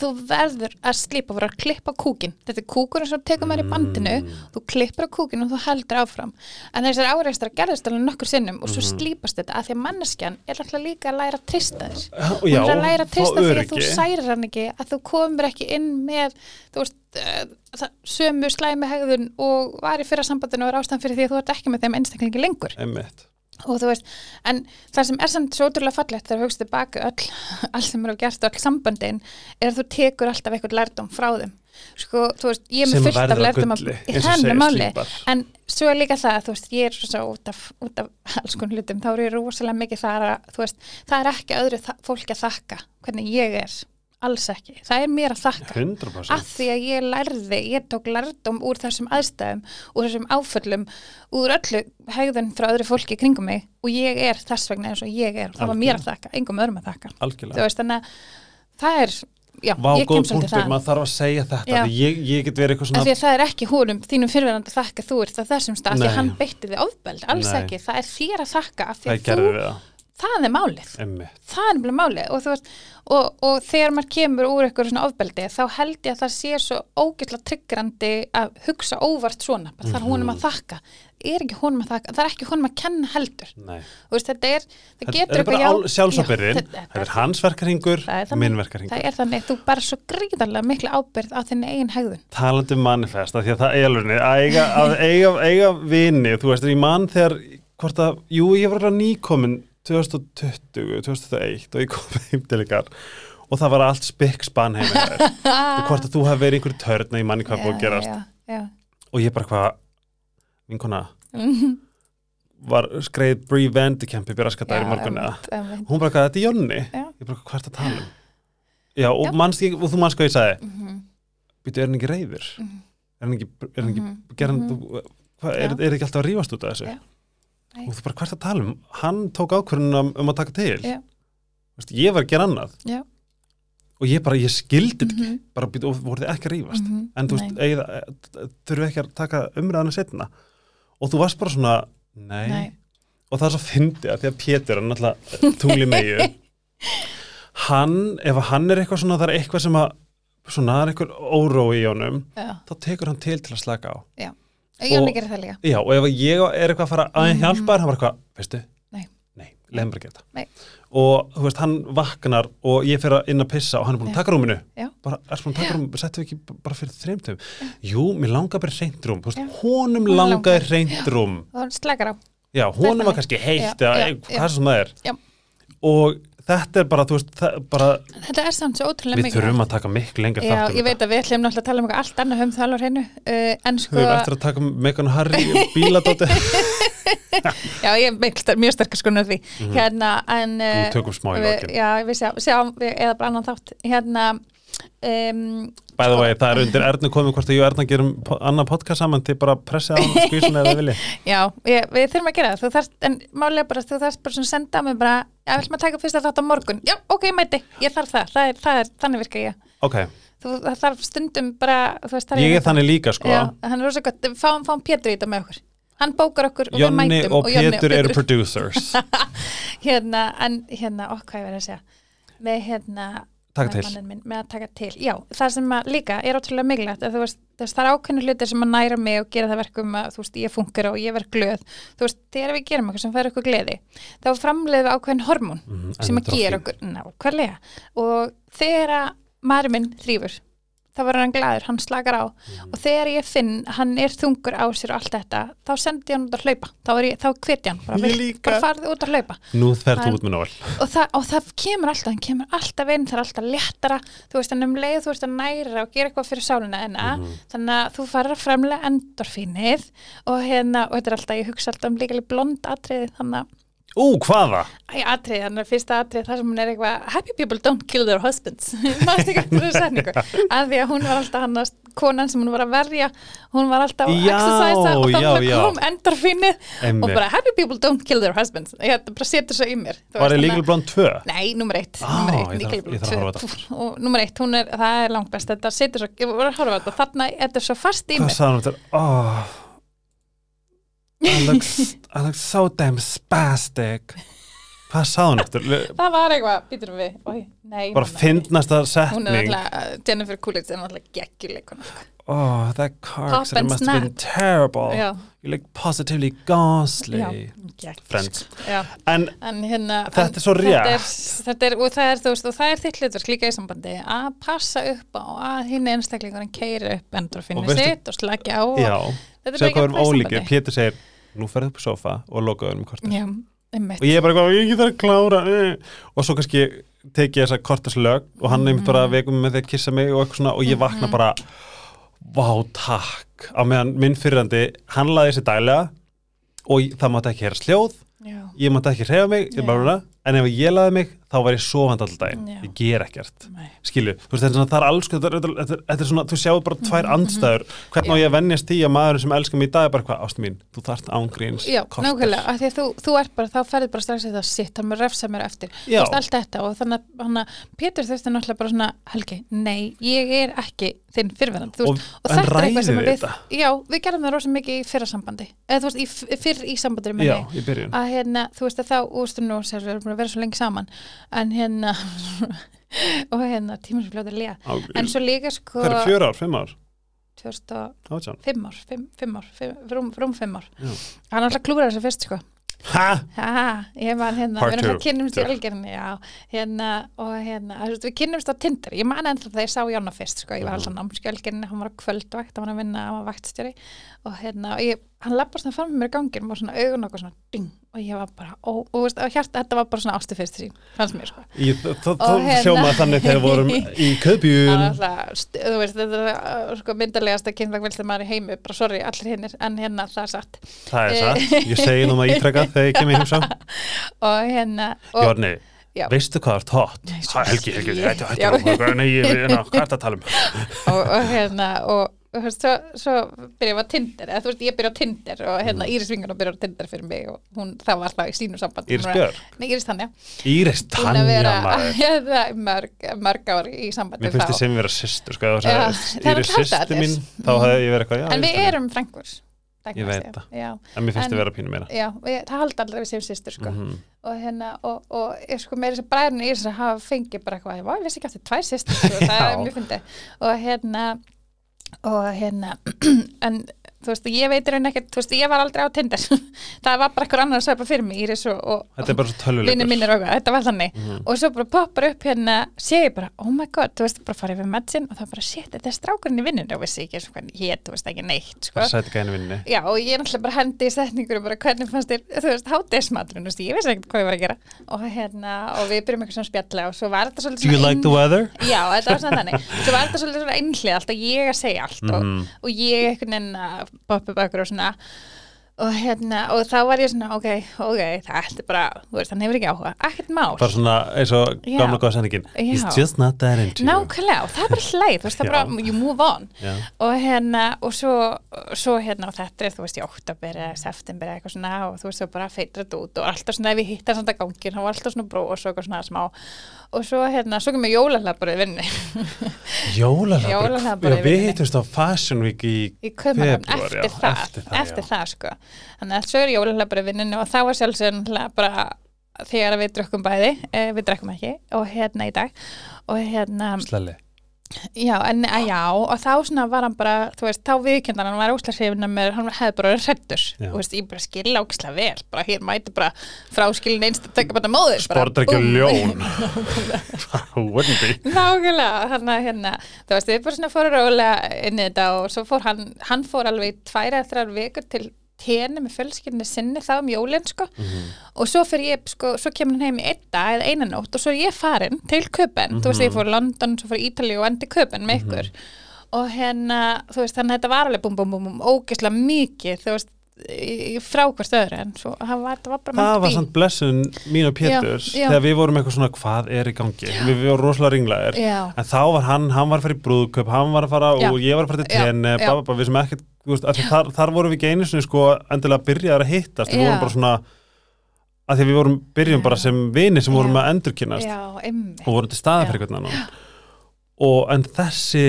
þú verður að slípa, verður að klippa kúkin þetta er kúkurinn sem tekur maður í bandinu Mm. þú klippur á kúkinu og þú heldur áfram en þessar áreistra gerðist alveg nokkur sinnum og svo Mhm. slípast þetta að því að manneskjan er alltaf líka að læra að trista þér og hún er að læra að trista því að þú særir hann ekki að þú komur ekki inn með þú veist, það, sömu slæmi hegðun og var í fyrra sambandinu og er ástæðan fyrir því að þú ert ekki með þeim einstaklingi lengur Einmitt. Og þú veist, en það sem er samt svo ótrúlega fallegt þegar þú hugst tilbaka öll, allt sem eru gert og öll sambandin er að þú tekur alltaf eitthvað lærdóm frá þeim. Sko, þú veist, ég er með fullt af að lærdóm gulli að henni segir máli, en svo er líka það, þú veist, ég er svo út af, út af alls konar hlutum, þá er ég rosalega mikið það að, þú veist, það er ekki öðru fólki að þakka hvernig ég er, alls ekki. Það er mér að þakka. 100% að því að ég lærði, ég tók lærdóm úr þessum aðstæðum, úr þessum áföllum úr öllu hegðun frá öðru fólki kringum mig og ég er þess vegna eins og ég er. Og það var mér að þakka, engum öðrum að þakka. Þú algjörlega veist þannig að það er já, Vá, ég góð kem svolítið punktur, það. maður þarf að segja þetta ég, ég svona því að það er ekki húnum þínum fyrirverandi að þakka þú ert það þessum stað, því að hann beitti þið ofbeld alls Nei. ekki, það er þér að þakka af því að þú, það er málið Einmitt. það er nefnilega málið og, veist, og, og þegar maður kemur úr eitthvað svona ofbeldi þá held ég að það sé svo ógeðslega tryggrandi að hugsa óvart svona, bara það er honum Mhm. að þakka er ekki honum að þakka, það er ekki honum að kenna heldur. Þú veist, þetta er, það getur eitthvað já- sjálfsabyrðin Já, þetta- það er hans verkarhingur, Það er þannig. minn verkarhingur það er þannig, þú bara svo gríðarlega miklu ábyrð á þinni eigin hegðun talandi um manifest af því að það er alveg að eiga, að eiga, eiga vini, þú veist, ég man þegar hvort að, jú, ég var alveg nýkomin 2020, 2001 og ég kom heim til ykkar og það var allt spikk spann heim með þér. Og hvort að þú hafi verið einhver törn að ég manni hvað búið að gerast. já, já. og ég bara hvað, vinkona var skreið Brie Vandicamp í Björnskatæri Já, morgun eða? einmitt, einmitt. hún bara hvað, þetta er Jonni? Já. ég bara hvað er þetta að tala um? Já, og, manst, ég, og þú manst hvað ég sagði? Mhm, býtu, er hann ekki reyður mhm. er hann ekki, er hann ekki Mhm, gerðan, mhm. þú, hvað, er, er ekki alltaf að rífast út af þessu? Já. Nei. og þú bara hvert að tala um? Hann tók ákvörðun um, að taka til. Já. Vist, ég var að gera annað. Já. og ég bara, ég skildi ekki. Mhm, bara og voru þið ekki að rífast? Mhm, en þú veist, eigið, þurfum ekki að taka umræðana setna og þú varst bara svona nei, nei. og það er svo fyndið að því að Pétur hann náttúrulega tungli megju hann, ef hann er eitthvað svona það er eitthvað sem að svona, það er eitthvað órói í honum Já. þá tekur hann til til að slaka á Jóni gerir það líka Já, og ef ég er eitthvað að fara að Mhm. hjálpa þér, hann bara eitthvað, veistu? Nei. Nei, leiðum bara að gera. Nei. Og þú veist, hann vaknar og ég fer að inn að pissa og hann er búin að Já. taka rúminu. Já. Bara, er að taka rúminu, settum við ekki bara fyrir þreymtum. Jú, mér langar bara reynd rúm. Þú veist, Já. honum langar. reynd rúm. og hann slakar á Já, honum var kannski heitt Já, eða já, já. hvað sem það er. Já. Og þetta er bara, þú veist, bara, þetta er samt svo ótrúlega við mikið þurfum að taka miklu lengur Já, um ég veit að við ætlum náttúrulega að tala um eitthvað allt annað um það alveg hreinu uh, en sko, Við höfum eftir að taka Megan og Harry bíladóti. já, ég er mjög sterkar skonar því Mhm. hérna, en uh, tökum smá í við, lokin. já, við sjá, sjá við, eða bara annan þátt hérna um, Bæða vegi, það er undir Ernu komið hvort að ég og Erna gerum annan podcast saman til bara að pressa á skvísin eða vilji. já, við, við þurfum að gera það. Þú þarft, en málega bara, þú þarfst bara svona senda mig bara, við ætlum að taka fyrst að þátt á morgun? Já, ok, ég mæti, ég þarf það, það er, það er þannig virka ég, Ok, þú það þarf stundum bara, veist, ég er þannig líka sko. já, hann er rosa gott, fáum, fáum Pétur í þetta með okkur. Hann bókar okkur og við Jonni mætum og Jonni Pétur eru producers. hérna, en hérna, okk, hvað ég verið að segja. Með hérna Með til. Minn, með að taka til, já, það sem líka er ótrúlega mikilvægt, veist, veist það er ákveðnu hlutir sem að næra mig og gera það verkum að þú veist, ég funkar og ég verð glöð. Þú veist, þegar við gerum eitthvað sem fær okkur gleði þá framleiðum við ákveðin hormón Mhm, sem að gera okkur, nákvæmlega. Og þegar að maður minn þrýfur þá var hann glaður, hann slakar á. Mm. og þegar ég finn, hann er þungur á sér og allt þetta, þá sendi ég hann út að hlaupa. Þá, þá hveti hann, bara, bara farðu út að hlaupa. Nú Hann- þú út með Nóel og það, og það kemur alltaf, hann kemur alltaf inn það er alltaf léttara, þú veist, en um leið þú veist að næra og gera eitthvað fyrir sálina enna Mhm. þannig að þú farir að fremlega endorfínið. Og hérna, og þetta er alltaf, ég hugsa alltaf um líka blond atriði, þannig að Ú, hvaða? Æ, atrið, þannig að fyrsta atrið þar sem hún er eitthvað happy people don't kill their husbands maður ekki eftir þessu setningu að því að hún var alltaf hann að konan sem hún var að verja hún var alltaf að exercisa og þannig já. kom endorfinið og bara happy people don't kill their husbands ég þetta bara setur svo í mér Var það að- Blonde 2? Nei, nummer eitt, að tvö. og nummer eitt, það er langt best þetta setur svo, ég var að horfa þetta þarna, þetta er svo fast í Hvað mér sagði hann þetta? I look, I look so damn spastic Hvað sagði hann eftir? það var eitthvað, býtur við, Oj, nei Bara hún er setning. alltaf, Jennifer Coolidge er alltaf geggjuleikun Oh, that car accident must have been snap. terrible. Já, You look positively ghastly. Friends. já, En en hérna Þetta er svo rétt. er, þetta er, og, það og það er þitt hlutverk líka í sambandi að passa upp á að hinn einstaklingurinn keiri upp Og endorfinni veistu- sitt og slaki á þetta er í ólíkir. sambandi. Pétur segir, nú ferðu upp í sofa og lokaðu um kortir já, og ég er bara ég þarf að klára eh. og svo kannski teki ég þessa kortaslög og hann nefnir bara Mhm. veikum með að kissa mig og eitthvað svona og ég vakna bara vá takk. Á meðan minn fyrirandi hann laði þessi daglega og það mátti ekki heyra sljóð. Já, ég mátti ekki hreyfa mig bara, en ef ég laði mig þá var ég sofandi alltaf daginn. Ég ger ekkert. Nei, skilju, þú veist, þetta er það alls þetta, þetta, þetta, þetta er svona, þú sjáu bara tvær Mhm, andstæður. hvernig á ég að venjast því að maður sem elskar mig í dag er bara hvað, ástu mín, þú þarft ángríns já, nákvæmlega því þú, þú ert bara, þá ferður bara strax þetta sitt, hann með refsa mér eftir þú veist allt þetta og þannig að Pétur þurfti náttúrulega bara svona Helgi, nei, ég er ekki þinn fyrirverðan, og, og þetta er eitthvað sem við, þetta? Já, við gerðum það rosa mikið í fyrra sambandi eða þú veist, fyrr í sambandi já, í byrjun. Að hérna, þú veist að þá, veist nú sér, við erum búin að vera svo lengi saman en hérna og hérna, tímur sem fljóta að lega Á- en svo líka sko hvað er fjör ár, fimm ár, 2005 átján. ár, 5 ár, fimm- rúm, rúm 5 ár. Já. hann alltaf klúrar þessu fyrst sko. Ha, Ha, ég var hérna, við erum það kynnumst í algjörni, hérna, og hérna, við kynnumst á Tinder, ég man ennþá þegar ég sá Jonna fyrst, sko, ég var alltaf námskjölginni, hann var á kvöldvakt, hann var að vinna, hann var vaktstjóri, og hérna, ég, hann lappar svona fram með mér í gangin, og svona augun okkur svona, ding, og ég var bara, ó, og veist, og hjarta, þetta var bara svona ástu fyrst sín, fannst mér, sko. ég, það, það, það hérna- hljóma þannig þegar við vorum í Það köpjun er þú veist, þetta er uh, sko myndarlegasta kynlagvilstum maður í heimi, bara sorry, allir hinnir, en hérna, það er satt. það er satt, ég segi nú maður ítrekka þegar ég kem í heimsá Og hérna, Jórni, Já. veistu hvað er tótt? Helgi, Helgi, ég- ná, hvað er það að tala um? og, og hérna og og þú veist, svo, svo byrja ég á Tinder eða þú veist, ég byrja á Tinder og hérna Mm. Íris Vingan byrja á Tinder fyrir mig og hún, það var alltaf í sínu samband Íris Björk? Nei, Íris Tanja Íris að vera maður mörg, mörg ár í sambandi Mér finnst þið sem vera systur sko, ef þú Já, sagðir, það er Íris alltaf allir. mín þá hefði ég verið eitthvað, já, En við erum frængur Ég veit það. En mér finnst en- þið vera pínu meira já við, það haldi aldrei við séum sýstur sko. Mhm. og hérna og, og ég sko með þess að bræðinu í þess að hafa fengið bara eitthvað, ég, ég vissi ekki tvær sýstur sko, það Já. er mjög fyndið og hérna og hérna en þú veist, ég veit í raun ekkert, þú veist, ég var aldrei á Tinder. Það var bara eitthvað annar að svæpa fyrir mig Íris og, og vinni tölvuleikur. Mínir og þetta var þannig. Mhm. og svo bara poppar upp hérna, sé ég bara oh my god, þú veist, bara farið við medsin og það bara, shit, þetta er strákurinn í vinnunni. Og vissi ekki og hvernig hétt, þú veist, ekki neitt sko. Já, og ég er náttúrulega bara hendi í setningur og bara hvernig fannst þér, þú veist, hátismaturinn, þú veist, ég vissi ekkert hvað ég var að gera. Og hérna, og við byrjum eitthvað svona spjalla svo svona svo svona allt og, svona. Og hérna, og þá var ég svona, ok, ok, þetta er bara, þú veist, hann hefur ekki áhuga, ekkert mál. Bara svona eins og gamla góða sendingin. He's just not that into you. Nákvæmlega, og það er bara hlæð, þú veist, það er bara, you move on. Já. og hérna, og svo, svo hérna, og þetta er, þú veist, í oktober eða september eitthvað svona, og þú veist, þú bara feitir þetta út og alltaf svona, ef ég hitt það samt að gangin, þá var alltaf svona brós og eitthvað svona smá og svo, hérna, svo kemur jólalabur í vinnu Jólalabur Já, við hittumst á Fashion Week í í Kaupmannahöfn Febrúar, já, eftir, það, eftir það, eftir það, sko. Þannig að svo er jólalabur í vinnunni og þá var sjálfsögn bara þegar við drukkum bæði, eh, við drekkum ekki og hérna í dag. Og hérna, Slelli Já, en að já, og þá svona var hann bara, þú veist, þá viðkjöndan hann var að mér, hann hefði bara Já. þú veist, ég bara skilja ógislega vel bara hér mæti bara fráskilin einst að taka bara móðir bara, Sportar ekki ljón. Wouldn't be? Nákvæmlega, þannig að hérna þú veist, við bara svona fórum rólega inn í þetta og svo fór hann, hann fór alveg í tvær eða þrjár vikur til tenni með fjölskyldinni sinni þá um jólinn sko. Og svo fyrir ég, sko, svo kemur hann heim í einn dag eða einan nótt og svo er ég farin til Köpen, þú veist, ég fór London, svo fór Ítali og endi Köpen með ykkur. Og hérna, þú veist, þannig að þetta var alveg búm, búm, búm, búm, ógislega mikið, þú veist frá hvert öðru en svo, var, það var bara Það var samt blessun mín og Péturs Já, já. þegar við vorum eitthvað svona hvað er í gangi við, við vorum rosalega ringlaðir Já. en þá var hann, hann var að fara í brúðköp hann var að fara Já. og ég var að fara til Já, tenni já. við sem ekkert, þar, þar vorum við sinni sko endilega byrjaðar að hittast við Já. vorum bara svona að því að við vorum byrjum bara sem vini sem vorum Já. að endurkynast Já, og vorum til staða Já. fyrir hvernig annan og en þessi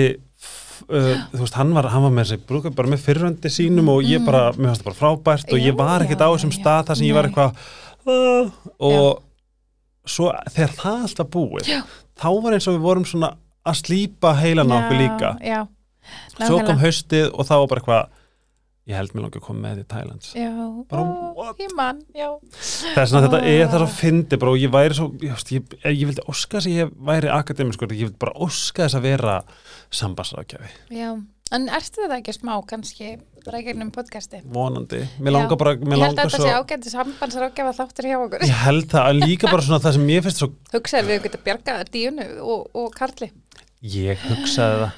uh, þú veist, hann var, hann var með þessi brúðköp bara með fyrrandi sínum og ég bara, mér fannst það bara frábært og ég var ekkert á þessum stað þar sem ég var eitthvað uh, og svo þegar það allt var búið þá var eins og við vorum svona að slípa heilan á okkur líka. Já, svo kom haustið og þá var bara eitthvað ég held mér langi að koma með því Thailands Já, Bara, what? ég man, þess að þetta er það Ah. fyndi bara og ég væri svo, ég, ég, ég vildi óska þess að ég væri akademiskur, ég vildi bara óska þess að vera sambassrákjafi, Já, en ertu þetta ekki smá kannski bara í gegnum podcasti? vonandi. Mér langar bara, Ég mér held að þetta sé ágændi sambandsrákjafa þáttur hjá okkur. Ég held það, en líka bara svona það sem ég finnst svo Hugsaði við geta bjargað díunu og, og Karli. Ég hugsaði það.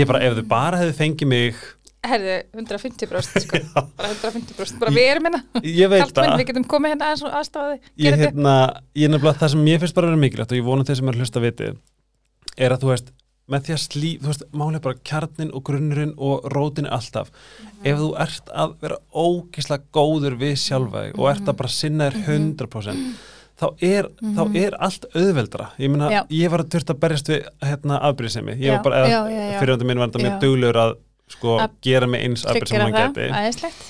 Ég bara, ef þau bara hefði fengið mig Herðu, 150 bróst sko. bara 150 bróst, bara við erum hérna. ég veit það. við getum komið hérna aðeins og aðstáði ég, hérna, ég nefnilega það sem ég finnst bara að vera mikilvægt og ég vona þeir sem er að hlusta viti er að þú veist með því að slí, þú veist, er bara kjarnin og grunnurinn og rótin er alltaf. Ef þú ert að vera ógislega góður við sjálfa þig og ert að bara sinna þér 100% þá er, þá er allt auðveldra ég Já. ég var að þurft að berjast við hérna afbríðsemi, ég Já, var bara, já. fyrirhandi minn var þetta mjög duglegur að sko Að gera mig eins afbríð sem Tryggir hann geti aðeinslegt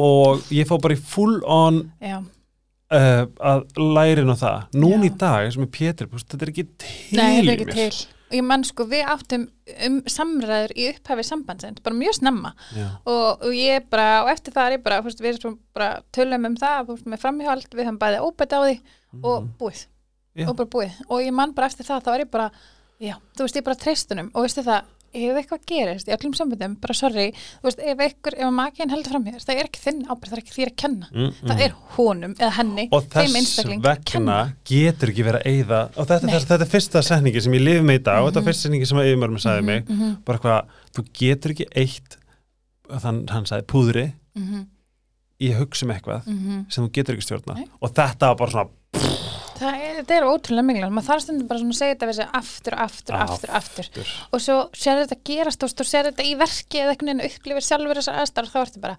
og ég fór bara í full on uh, að lærin á það. Núna í dag sem er Pétur þetta er ekki til Nei, þetta í er ekki mér. til. Ég mann sko, við áttum um samræður í upphafi sambandsend, bara mjög snemma. Og, og ég bara, og eftir það er ég bara, veist, við bara tölum um það, veist, með framhjáld við höfum bæði óbætt á því og búið. Já. og bara búið, og ég mann bara eftir það þá er ég bara, já, þú veist, ég bara treystunum. Og veistu það, ef eitthvað gerist í öllum sambundum, bara sorry, þú veist, ef ef makiðin heldur fram hér, það er ekki þinn ábyrgð, það er ekki þér að kenna. Mm, það er honum eða henni, og þeim þess vegna getur ekki verið að eyða og þetta, þess, þetta er fyrsta setningi sem ég lifi með í dag og Mhm. þetta er fyrsta setningi sem yfirmörgum sagði mig. bara hvað, þú getur ekki eitt þann, hann sagði púðri. Mhm, í að hugsa um eitthvað mhm. sem þú getur ekki stjórna Nei. og þetta var bara svona Það er, er ótrúlega mikilvægt, maður þarf stundum bara að segja þetta sig aftur, aftur, Ah, aftur, aftur. Og svo sér þetta gerast og sér þetta í verki eða einhvern veginn upplifir sjálfur þessar aðstæður þá ertu bara,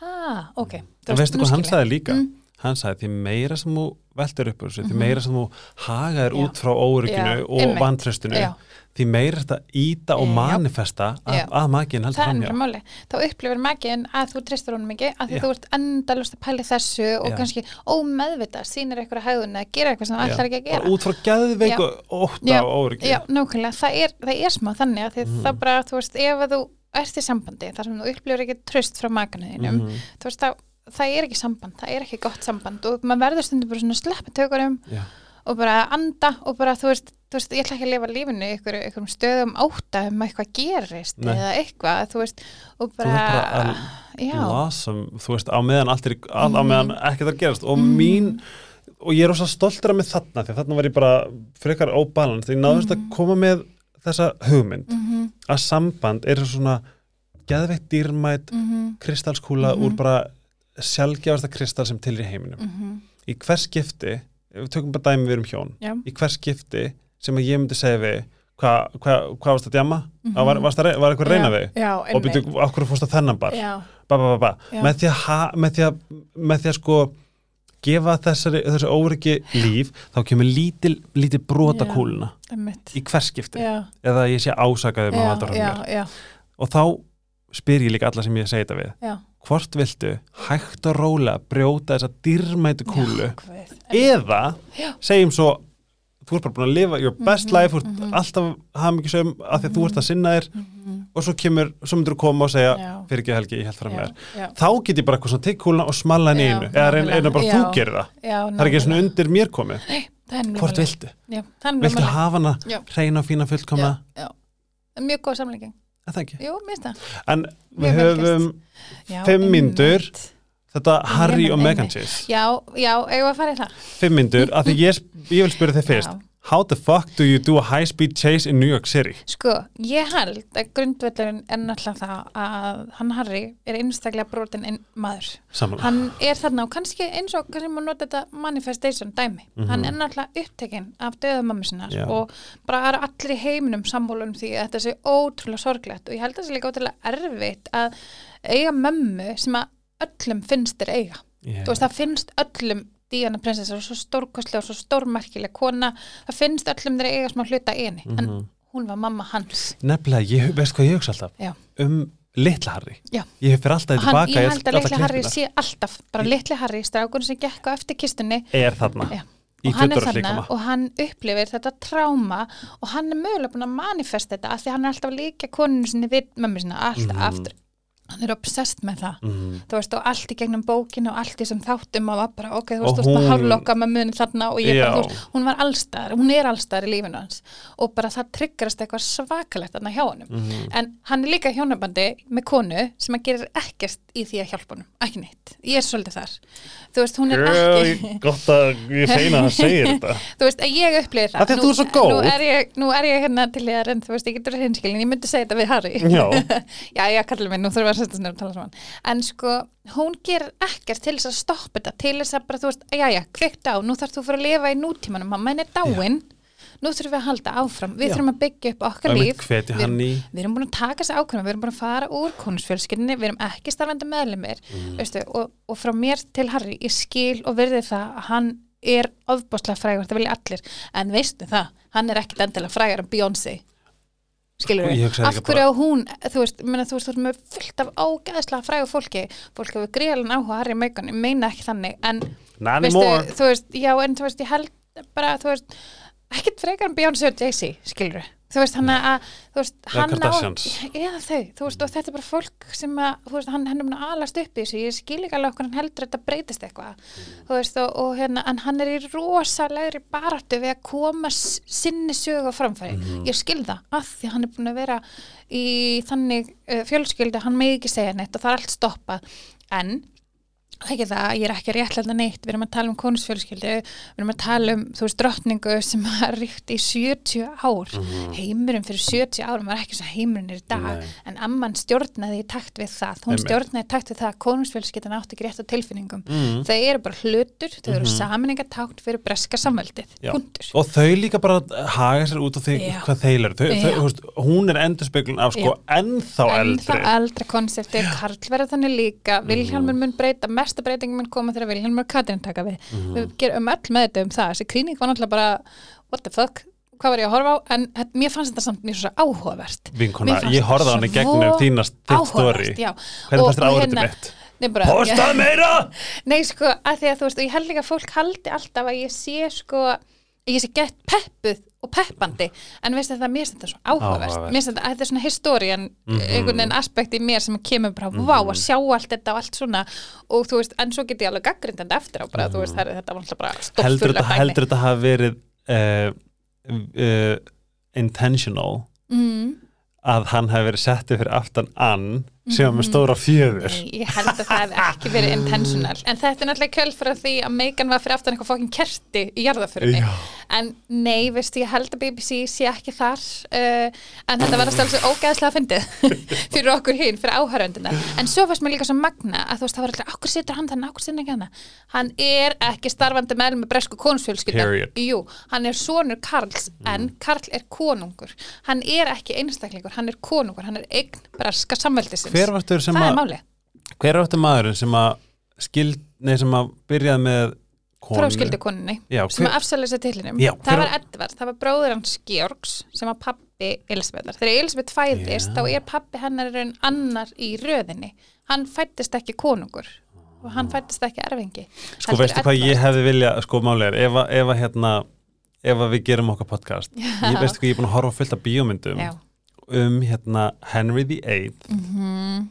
ah, ok. En veistu hvað hann sagði líka? Mm. hann sagði því meira sem þú veltur upp þessu, því meira sem þú hagaðir Já. út frá órygginu og vantröstinu því meira þetta íta og manifesta að, að maginn heldur Það er mjög máli. Þá upplifir maginn að þú treystur honum ekki, að því þú ert endalust að pæli þessu og kannski ómeðvita sýnir eitthvað hæðun eða gera eitthvað sem það ætlar ekki að gera. bara út frá geðveik Já. og ótta Já, og óryggi Já, nákvæmlega, það er, það er smá þannig að því Mhm. það bara, þú veist, ef að þú ert í sambandi þar sem þú upplifir ekki tröst frá maganuðinum, Mhm. þú veist, það, það er ekki samband, það er ekki gott samband og maður verður stundum bara svona að sleppa tökurum Já. og bara anda og bara, þú veist, þú veist ég ætla ekki að lifa lífinu í ykkur, ykkur stöðum átta um að eitthvað gerist Nei. eða eitthvað, þú veist, og bara, bara að lasum, þú veist, á meðan allt er í- á, á Mhm. meðan ekkert er að gerast og mín, og ég er ósað stoltur af mig þarna, því að þarna var ég bara frekar óbalans, því ég náðust að koma með þessa hugmynd, mhm, að samband er svona geðveitt dýrmætt mhm, kristalskúla Mhm. úr bara sjálfgjafasta kristall sem til í heiminum. Mhm, í hvers skipti, við tökum bara dæmi við erum hjón, já, í hvers skipti sem að ég myndi segja við hvað hva, hva varst að djama? Mm Mhm. var, varst að, var eitthvað að reyna við? já, og byrju, okkur fórst að þennan bar? Ba, ba, ba. Með, því að ha, með, því að, með því að sko gefa þessari, þessi óryggi líf þá kemur lítil, lítil brota Já. kúluna. einmitt, í hvers skipti. Eða ég sé ásakaði já, og þá spyr ég líka alla sem ég segi þetta við. Já, hvort viltu hægt og rólega brjóta þessa dýrmætu kúlu Guð, eða Já. segjum svo þú ert bara búin að lifa your best life, þú ert alltaf hafa mikið sögum að því að þú ert að sinna þér og svo kemur, svo myndir þú koma og segja Já. fyrir ekki helgi, ég held fram með Já, þér já. þá get ég bara eitthvað svona tekk kúluna og smalla henni Já, einu eða reyna nákvæmlega. bara Já. þú gerir það Já, það er ekki svona undir mér komið hvort viltu? Já, Viltu hafa hana Já. reyna og fína fullkomna? Já, já. Mjög góð samlíking. Það ekki? Jú, mér finnst það. En við höfum Fimm mínútur. þetta Harry og Meghan. Chase Já, já, eigum við að fara í það? fimm myndur, af því ég, ég vil spyrja þig fyrst Já. How the fuck do you do a high speed chase in New York City? Sko, ég held að grundvöldurinn er náttúrulega það að hann Harry er einstaklega brotin inn maður. Samanlega Hann er þarna og kannski eins og kannski má nota þetta manifestation dæmi. Hann er náttúrulega upptekinn af döðumammi Mhm. Já. og bara er allir í heiminum sammólum því að þetta sé ótrúlega sorglegt og ég held að það sé líka ótrúlega erfitt að eiga mömmu sem að öllum finnst þér eiga. yeah. Þú veist, það finnst öllum Díana prinsessa og svo stórkostlega og svo stórmerkilega kona, það finnst öllum þeir eiga smá hluta í henni, Mhm. en hún var mamma hans. Nefnilega, ég veist hvað ég hugsa alltaf Já. um litla Harry Já. Ég hef fyrir alltaf Hann, tilbaka ég held að litli Harry sé alltaf, bara litli Harry, strákunni sem gekk á eftir kistunni Er þarna Já. Og hann er þarna og hann upplifir þetta tráma og hann er mögulega búin að manifesta þetta af því hann er alltaf líka koninu sinni við mömmu sinna, alltaf Mhm. aftur hann er obsessed með það. Mm. þú veist og allt í gegnum bókinu og allt í sem þáttum og var bara ok, þú veist, þú veist, maður hárlokka með munið þarna og ég bara, Já. þú veist, hún var allstaðar hún er allstaðar í lífinu hans. Og bara það tryggarast eitthvað svakalegt þarna hjá honum. Mhm. en hann er líka hjónabandi með konu sem að gerir ekkert í því að hjálpa honum. Ekki neitt, ég er svolítið þar. Þú veist, hún er ekki Gott að ég segna að segja þetta. Þú veist, að ég upplifir það. Af því að þú ert svo góð. nú er ég, nú er ég hérna til ég nú þurfum við að tala saman. En sko, hún gerir ekkert til þess að stoppa þetta, til þess að bara, þú veist já, já, kveikt á, nú þarf þú fyrir að lifa í nútímanum mamma henni er dáin, nú þurfum við að halda áfram, við Já. þurfum að byggja upp okkar Og líf. Við- við erum búin að taka þessi ákveðum, við erum búin að fara úr konusfjölskyldinni, við erum ekki starfandi meðlumir Mm. og, og frá mér til Harry, ég skil og virði það að hann er ofbáslega frægur, það vilja allir. En veistu það, hann er ekkit endilega frægur en Beyoncé skilur við, af hverju á hún þú veist, meina, þú veist, þú veist með fullt af ágæðslega frægur fólki, fólk hefur greiðan áhuga Harry og Meghan, ég meina ekki þannig en veistu, þú veist, já en þú veist, ég held bara, þú veist, ekkit frekar en Beyoncé og Jay-Z, skilur við þú veist, hann að, þú veist, hann á eða þau, þú veist, og þetta er bara fólk sem að, þú veist, hann, hann er að alast upp í þessu, ég skil ekki alveg okkur hann heldur þetta breytist eitthvað, þú veist, og, og hérna, en hann er í rosalegri baráttu við að koma sinni sögu á framfæri, Mhm. ég skil það af því að hann er búin að vera í þannig uh, fjölskyldu, hann megi ekki segja neitt og það er allt stoppað, en ekki það, ég er ekki réttlega neitt. Við erum að tala um konusfjölskyldu við erum að tala um, þú veist, drottningu sem har ríkt í 70 ár. Heimurinn fyrir 70 árum var ekki svo heimurinn er í dag. Nei. en amman stjórnaði í takt við það, hún Einmitt. stjórnaði í takt við það að konusfjölskyldan átti ekki rétt á tilfinningum. Mhm. þau eru bara hlutur, þau eru mm saminningatátt fyrir breska samveldið, og þau líka bara haga sér út á því Já. hvað þeir eru. Þau, þau, veist, hún er endurspeglun af sko ennþá en eldri mesta breytingin mun koma þegar Vilhjálmur og Katrin taka við, við gerum öll með þetta um það, þessi klíník var náttúrulega bara what the fuck, hvað var ég að horfa á? En þetta- mér fannst þetta samt mjög svo áhugavert. Vinkona, ég horfði á þetta hann í svo gegnum þína þitt áhugavert, já. Hvernig fannst hérna- mitt? Nei, bara, Postað meira! Nei, sko, að því að þú veist, og ég held líka að fólk haldi alltaf að ég sé, sko, ég sé gett peppuð og peppandi, en veistu það, mér finnst þetta svo Áhugavert. mér finnst þetta, þetta er svona historian, Mhm. einhvern veginn aspekt í mér sem kemur bara, vá, að sjá allt þetta og allt svona, og þú veist, en svo get ég alveg gaggrindandi eftir á, bara, þú veist, það er- þetta var alltaf bara heldur þetta, heldur þetta hafi verið uh, uh, intentional? Mm, að hann hafi verið settið fyrir aftan ann sem var með stóra fjöður. Ég held að það hef ekki verið intentional. En þetta er náttúrulega kjöld fyrir því að Megan var fyrir aftan eitthvað fokkin kerti í jarðaförinni Já. en nei, veistu, ég held að BBC sé ekki þar uh, en þetta var að stæla svo ógæðslega fyndið fyrir okkur hinn, fyrir áhöröndina en svo fannst mér líka svo magna að þú veist, það var alltaf okkur situr hann þannig, okkur situr ekki hann hann er ekki starfandi með með bresku konusfjölskylda hann er sonur Karls en Karl er konungur. Hann er ekki einstaklingur, hann er konungur hann er eign breska samveldisins hver vartur sem það er að hver vartur maðurinn sem að skild, nei sem að byrjaði með konu fráskildu konunni Já, sem hver- að afsæla sér tillinum Já, það var Edvard, það var bróður hans Georgs sem var pappi Elisabethar þegar Elisabeth fæðist, Já. þá er pappi hennar raun annar í röðinni. Hann fættist ekki konungur og hann fættist ekki erfingi. Sko veistu hvað ég hefði vilja sko máli er, ef, að- ef að hérna ef að við gerum okkar podcast. Ég veistu hvað ég er búin að horfa fullt af bíómyndum. Já. Um hérna Henry VIII Mhm,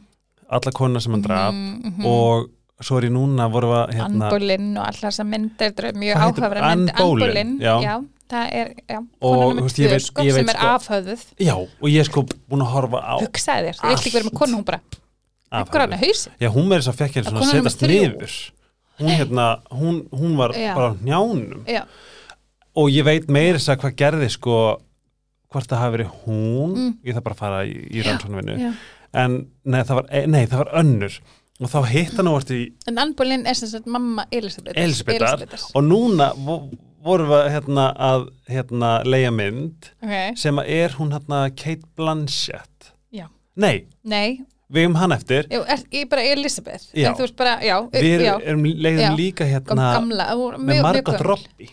alla konuna sem hann draf mhm, mhm. og svo er ég núna voru að hérna, Boleyn og allar þessar myndir mjög Hvað heitir- áhugaverð Anne mynd Anne Boleyn, Boleyn, já. já, það er já, Og, kona þú nummer veist, ég tvö veit- sko, ég veit sem er sko- afhöfðuð já, og ég er sko búin að horfa á hugsaði þér, þú vilt ekki vera með konu hún bara, hann afhæfðu. er hausin já, hún með þess að fekk Það svona að setjast niður. Hún hérna, hún, hún var Já. bara á njánum já, og ég veit meira þess að hvað gerði sko hvort það hafi verið hún Mm. ég þarf bara að fara í, í rannsóknvinnu já. en nei það, var, nei, það var önnur. Og þá hitt hann óvart í en Anne Boleyn er sem sagt mamma Elisabeth Elisabethar og núna vo- vorum við hérna að hérna leia mynd ok, sem að er hún hérna Kate Blanchett. Já, nei, nei. Við erum hann eftir. Jú, er, ég er bara Elisabeth bara, já, við erum, leiðum líka hérna gamla, með Margot. Robbie.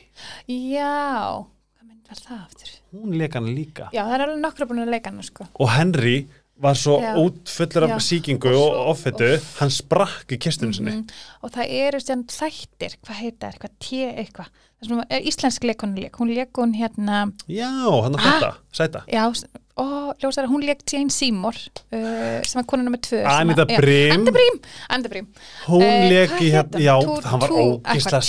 Já, hvað mynd var það aftur hún leika hann líka. Já, það er alveg nokkra búin að leika hana sko. Og Henry var svo útfullur af sýkingu Og og, svo- offitu hann sprakk í kistunum sinni. Mhm. og það eru sem þættir hvað heita, eitthvað té eitthvað er íslensk leikonu leik hún leik hún hérna, já, hann að Ah. þetta, sæta. Já og ljósara, hún leik Jane Seymour uh, sem er konuna með tvö sem Anita að- Brim. Hún Eh, leik í hérna, já, hann? Hann var té sætur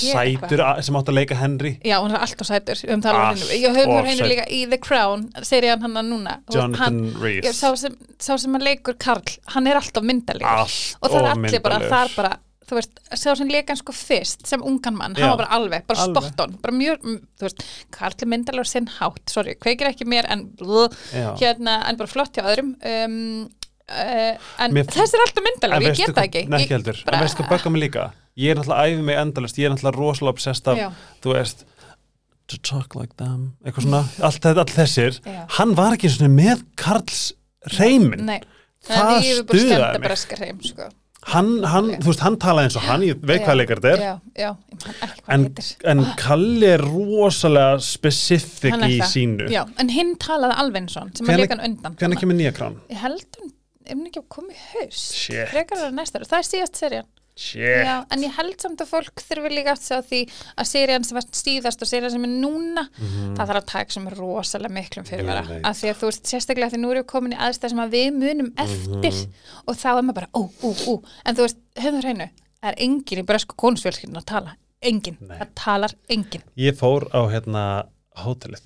sem átt að leika Henry. Já, hún er alltaf sætur um hennu, ég hennu sæt. líka í The Crown serían hann að núna. Jonathan hann, Rhys sá, sem, sá sem að leikur Karl hann er alltaf myndalegur allt og það er allir bara, það er bara þú veist, sá sem leika hann sko fyrst sem ungan mann, Já. hann var bara alveg, bara Alveg. spot on bara mjög, mm, þú veist, Karl er myndalegur sinn hátt, sorry, kveikir ekki mér en blö, Já. hérna, en bara flott hjá öðrum um, uh, en Mér- þessi er alltaf myndalegur, ég get það ekki Nei, ekki heldur, bara- en veistu hvað böggar mig líka ég er náttúrulega að æfi mig endalust, ég er náttúrulega rosalega obsessed af, Já. þú veist to talk like them, eitthvað svona allt, þetta- allt þessir, Já. hann var ekki svona með Karls reymin Nei, það ég er bara stuðaði skemmt að mig breska hreim sko. Hann, hann, þú veist, hann talaði eins og hann ég veit hvað leikar þetta er. Já, já, en, en Kalli er rosalega Hann er í sínu. Já, en hinn talaði alveg eins og hann sem hann undan hvernig kemur nýja krán? Ég held hún, ef hún ekki að koma í haus Shit. frekar er það næsta það er síðast Shit. Já, en ég held samt að fólk þurfi líka að sjá því að serían sem var síðast og serían sem er núna það þarf að taka sem er rosalega miklum fyrir vera veit. af því að þú veist, sérstaklega því nú við komin í aðstæð sem að við munum eftir Mhm. og þá er maður bara, ú, ú, ú en þú veist, það hreinu, það er engin í bresku konusfjölskyldin að tala, engin Nei. það talar engin ég fór á hérna hótelið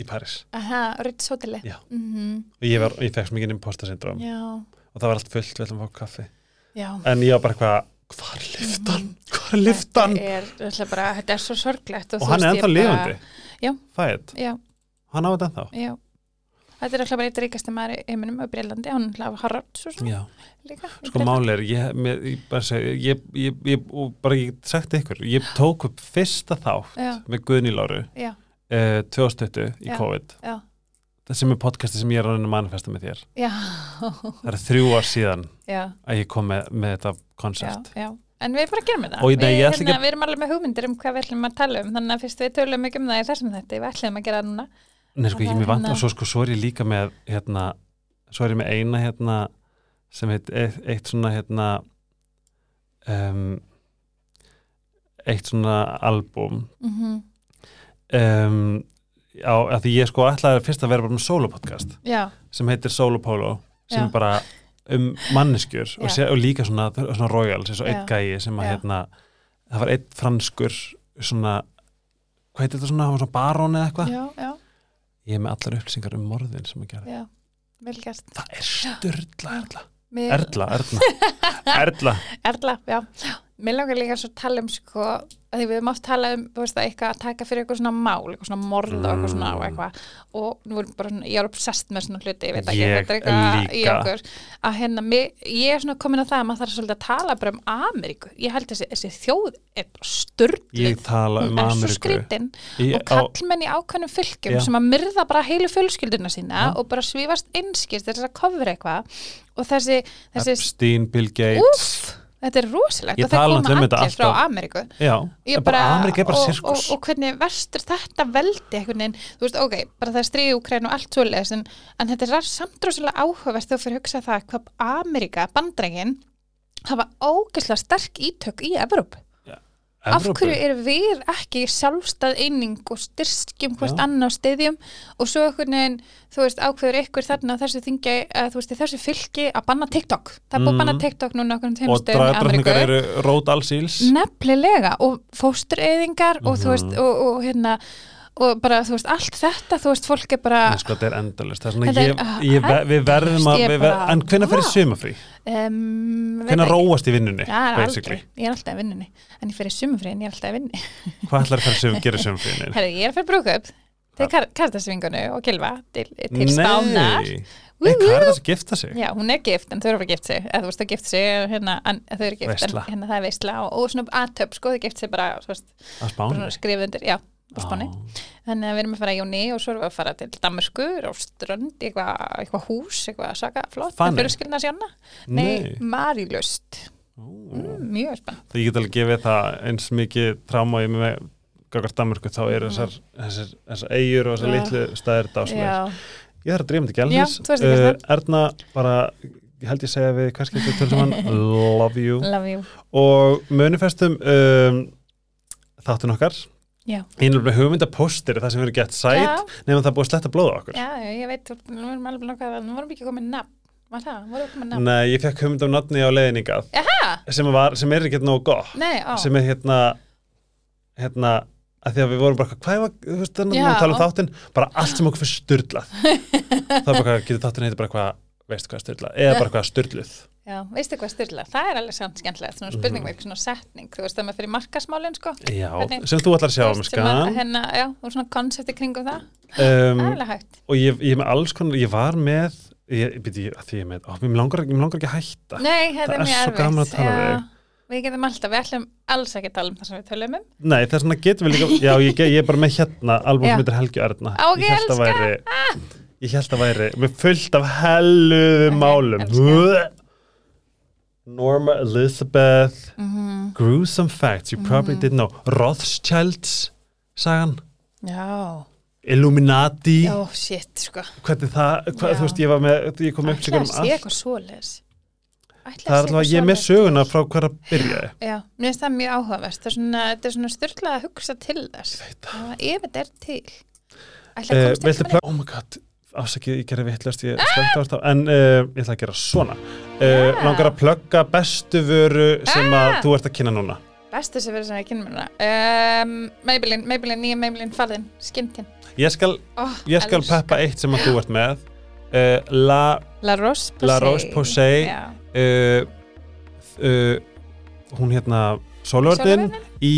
í Paris Aha, Ritz hoteli Já. Mhm, og ég, var, ég fekk svo mikið imposter syndrom Já, og það var allt fullt, við ætlum að fá kaffi hvað er liftan? hvað er liftan? Þetta er, bara, þetta er svo sorglegt og þú hann er ennþá lifandi Já. Fætt, Já, hann á þetta ennþá já Þetta er alltaf bara eitt ríkasti maður í heiminum á Breitlandi, hann er alltaf Harald svo svo Já. líka í sko máli er, ég, með, ég, bara segi, ég, ég, ég og bara ég sagt ykkur, ég tók upp fyrsta þátt Já, með Guðni Láru já, uh, 2020 í Já. COVID já, það sem er podcasti sem ég er að reyna að manifesta með þér. Já. Það er þrjú ár síðan Já, að ég kom með, með þetta koncept já En við bara gerum þetta Og nei, við, ekki hérna, að- við erum alveg með hugmyndir um hvað við ætlum að tala um. Þannig að fyrst við tölum ekki um það í þessum þetta við ætlum að gera það núna. Nei, sko, ég það mér er vant hérna- og svo, sko, svo er ég líka með hérna, svo er ég með eina hérna sem heit eitt, eitt svona hérna um, eitt svona albúm. Mm um, já, að því ég sko ætlaði fyrst að vera bara með solo podcast Já, sem heitir Solo Polo sem Já. er bara um manneskjur og, sé, og líka svona, svona royals eins og einn gæi sem að hérna það var einn franskur svona hvað heitir þetta svona, svona barón eða eitthvað? Ég er með allar upplýsingar um morðin sem að gera. Það er Mér- Erla, Erla, Erla. Erla, já. Mér langar líka svo að tala um sko, að því við höfum oft talað um veist, að eitthvað að taka fyrir eitthvað svona mál eitthvað svona morð og eitthvað svona og eitthvað. Og nú er bara, svona- ég er obsessed með svona hluti ég veit ekki, Ég er eitthvað í okkur. Að hérna, mig, ég er svona komin að það að maður þarf svolítið að tala bara um Ameríku. Ég held þessi, þessi þjóð er bara tala um er svo Í- og kallmenn í ákveðnum fylgjum Já. sem að myrða bara heilu fjölskylduna sína Já. og bara svífast einskist þess að kofra eitthvað. Og þessi, þessi Epstein, Bill Gates. Úff, þetta er rosalegt og það tala koma um allir frá. Ameríku. Já, Ég en bara, Ameríka er bara og, sirkus. og, og hvernig verstur þetta veldi einhvern veginn, þú veist, ok, bara það er stríði Úkræn og allt svoleiðis, en, en þetta er samt rosalega áhugavert þegar fyrir að hugsa það hvað Ameríka, bandrægin hafa ógeðslega sterk ítök í Evróp af hverju erum við ekki sjálfstæð eining og styrskjum hvort á stiðjum og svo einhvern veginn, þú veist, ákveður ykkur þarna þessu þingi, að þú veist, þessu fylki að banna TikTok, það er búið að banna Mm. TikTok núna okkur um og tveimstöðum í Ameríku. eru rót alls íls nefnilega. Og fóstureyðingar og þú veist, Mhm. og, og hérna og bara, þú veist, allt þetta, þú veist, fólk er bara sko þetta er endalist það er svona er, ég, ah, ég, ve- við verðum að ég við, bara, en hvenær fyrir sumafrí? Um, ekki. róast í vinnunni basically aldrei, ég er alltaf að vinnunni. En ég fer í sumafri en ég er alltaf að vinni hvað ætlar það að gera sumafrí ég er að fyrir brúkup til kar kartasvingunu og Gilva til, til spánar nei að gifta sig? Já, hún er gift en þau eru að gift sig. Eða þú veist að gift sig hérna, en, þau eru gift en hérna það er veistla og, og svona aðtöp sko, þau gift sig bara, þú veist, Að spána? skrifa undir já, á spáni. Þannig að við erum að fara í júni og svo erum við að fara til Damerskur og strönd, eitthvað eitthva hús, eitthvað svaka flott Þannig? fyrir skilna sjána, nei, Marílust mm, mjög spenn Það ég get alveg gefið það eins mikið tráma ég með Gagart Danmörku þá eru þessar, þessar, þessar eigur og þessar litlu staðir dáslega. Já, Ég þarf að drífa mig til ert ekki það. Erna bara, ég held ég segja við saman, love you. love you. Og munifestum um, þáttun okkar. Einlega með hugmyndapóstir það sem verður gett sæt Já. nefnum það búið að sletta blóða okkur. Já, ég veit, nú erum alveg nokkað, nú vorum við ekki komið nafn, við? Nei, ég fekk hugmynd af nafni á leiðningað Jaha, sem, sem er ekki nógu gott. á, sem er hérna hérna að því að við vorum bara hvað var, þú veist, þannig að Já. tala um þáttinn. Bara allt sem okkur fyrir styrlað hvað, getur þáttinn heiti bara hvað veistu hvað styrlað, eða bara hvað styrluð já, veistu hvað styrla, það er alveg samt skemmtilegt, svona spurningverk, svona setning, þú veist það með fyrir markasmálin, sko, já, Hvernig- sem þú ætlar að sjá um skan. hérna, já, og svona konsepti kringum það, það um, er alveg hægt, og ég, ég er með alls konar, ég var með ég, byrja, ég, að því ég er með, ó, mér langar, langar ekki að hætta. Nei, þetta Það er er mjög erfitt, tala við getum alltaf, við ætlum alls ekki að tala um það sem við tölum um, nei, þess vegna getum við líka, já, ég, ég er bara með hérna albúm Já. sem heitir Helgi ég held að væri, með fullt af helluðu Ok, málum. Norma Elizabeth. Mm Gruesome facts. You probably Mhm. didn't know. Rothschilds sagan já, Illuminati. Já, shit, sko, hvernig það, hvað, þú veist ég var með ég kom upp ætla sigur að um allt. það er alveg ég er með söguna frá hver að byrja. Já, mér finnst það mjög áhugavert. Það er svona, þetta er svona styrlað að hugsa til þess. Það. Var ef þetta er til. Ætla að ekki plögg, oh my god afsakið, ég gerði vittlust, ég slögt á þetta en uh, ég ætla að gera svona uh, langar að plugga bestu vöru sem að Ah. þú ert að kynna núna Bestu sem verður sem ég kynna það. Um, Maybelline, Maybelline, nýja Maybelline farðin, skintin. ég skal, Oh, ég skal peppa eitt sem að þú ert með uh, La, La Rose Posay. La Rose Posay. Hún hérna Sólarvörnin, í.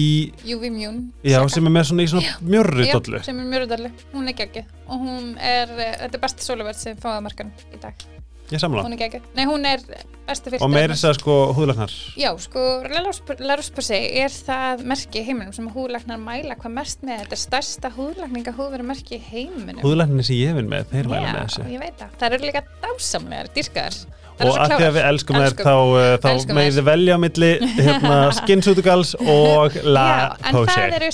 Já, Saka. sem er með svona í svona mjörri Já, dollu. sem er röðarlega. Hún er geggjuð. Og hún er, eh, þetta er besta sólarverð sem fáið markan í dag. Ég samla. Hún er geggjuð. Nei, hún er bestu fyrstu. Og meiri þess að sko húðlagnar. Já, sko, La Roche-Posay er það merki í heiminum sem húðlagnar mæla hvað mest með. Þetta er stærsta húðlagninga húðverumerki í heiminum. Húðlagnarnir sem ég vinn með, þeir mæla Já, með þessu. ég veit það. Það eru líka dásamlegar, dýrkaðar. Og að því að við elskum Elskum. þá, uh, þá þær. þið velja á milli hérna, Skinsútugals og La Já, en það eru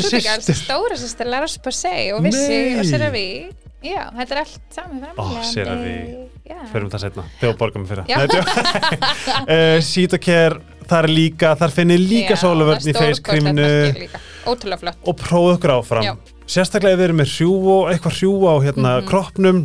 Skin-Sutigals, systur. Stóra systur La Roche-Posay og Vissi Nei. og CeraVe. Já, þetta er allt saman framlegandi. Ó, CeraVe. Já. Förum það setna, þegar borgum við fyrir Já. uh, Sítocare, þar er líka þar finnir líka sóluvörn það í er líka. Ótrúlega flott. og prófa okkur áfram Já. sérstaklega ef við erum með hrjúu eitthvað hrjúu á hérna Mhm. kroppnum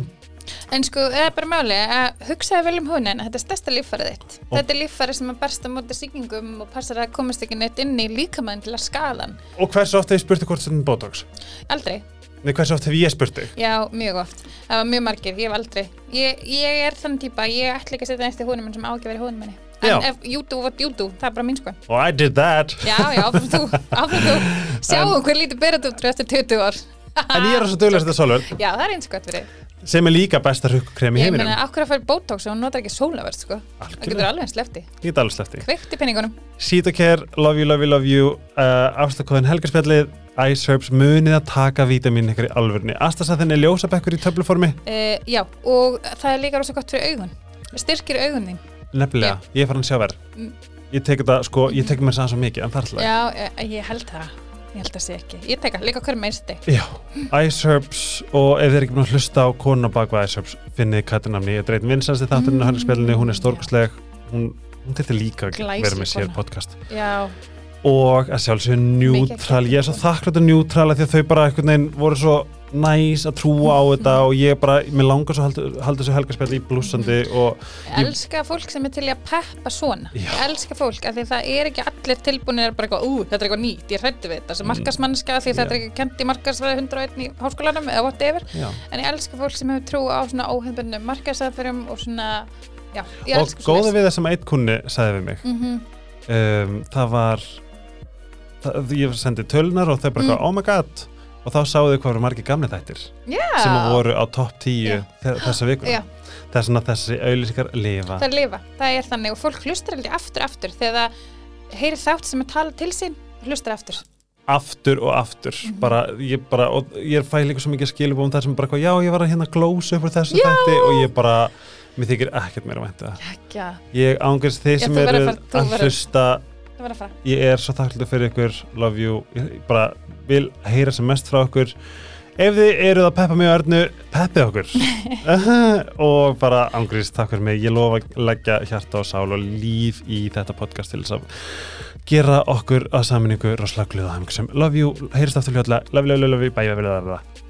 En sko, það er bara máli að hugsaði vel um húnin, þetta er stærsta líffærið þitt. Og- Þetta er líffærið sem að berst á móti sýkingum og passar að komast ekki neitt inn í líkamæðin til að skaðan. og hversu oft hef ég spurt þig hvort þetta er botox Aldrei. Nei, hversu oft hef ég spurt þig Já, mjög oft. Það var mjög margir, ég hef aldrei. Ég, ég er þann típa, ég ætla ekki að setja neitt í húnum minn sem á ekki að vera í húnum. En Já. ef YouTube var YouTube, það er bara mín sko. og I did that Já, já, áfram þú, áfram þú. Sjáum hver lítið beratútru eftir 20 ár. en ég er svo duglega að setja sólvörn Já, það er eins gott fyrir. Sem er líka besta rukkrem í Ég heiminum meina, akkur að fara Botox og hún notar ekki sólaverð, sko. Það getur alveg eins lefti. ég get alveg sleppti Kveikt í penningunum. Sítocare, love you, love you, love you uh, afstakóðin helgarspjallið Ice Herbs munið að taka vítamin ykkur í alvörni Astasathin er ljósabekkur í töfluformi Uh, já, og það er líka rosa gott fyrir augun. Styrkir augun þín. nefnilega, ég er farin að sjá verð Mm. ég tek þetta, sko, ég tek mér sann svo mikið er Já, ég, ég held það. Ég held það sé ekki. Ég teka líka hverju meirsti. Já, Ice Herbs og ef þið er ekki búin að hlusta á konuna bak við Ice Herbs finnið kattunamni, ég dreit vinsast í þátturinn á Mm, helgarspjallinu, hún er já. stórkosleg hún, hún þetta líka að vera með sér podcast. Já, og að sjálfsögðu njútral ég er svo þakkláttur njútrala því að þau bara einhvern veginn voru svo næs að trúa á þetta og ég bara, mér langar svo að halda, þessu helgarspjall í blúsandi og Ég elska fólk sem er til að peppa svona Já. Ég elska fólk, af því það er ekki allir tilbúinir bara eitthvað, ú, þetta er eitthvað nýtt, ég hrættu við þetta sem markasmannska, því þetta er ekki kent í markasfræði 101 í háskólanum eða whatever já. en ég elska fólk sem hefur trú á svona óhefnbundnum markasæðferðum og svona já, ég og elska góða við það sem eitt kunni sagði við mig mm -hmm. um, það var það, ég sendi tölunar og þau bara mm. oh my god og þá sáðu þau hvað voru margir gamli þættir Já, sem voru á topp 10 Já. þe- þessa vikuna. Já. þess að þessi auðlýsingar lifa. Það lifa, það er þannig og fólk hlustar aldrei aftur aftur. Þegar það heyrir þátt sem er talað til sín hlustar aftur. Aftur og aftur. Mhm. bara, ég bara, og ég fæ líka svo mikið skilubum þar sem bara, eitthvað, já, ég var að hérna glósa upp úr þessu Já. þætti. Og ég bara mér þykir ekkert meira væntu það. Ekki, ég þið Já, sem eru að að hlusta. að ég er svo þakklútið fyrir ykkur. Love you, ég bara vil heyra sem mest frá ykkur ef þið eruð að peppa mig og Ernu peppið okkur. Og bara ángrís takk fyrir mig, ég lofa að leggja hjarta og sál og líf í þetta podcast til þess að gera okkur að saminningu rosalega glöða love you, heyrist aftur hljóðlega. Love, love, love, love, bye, bye, bye, bye, bye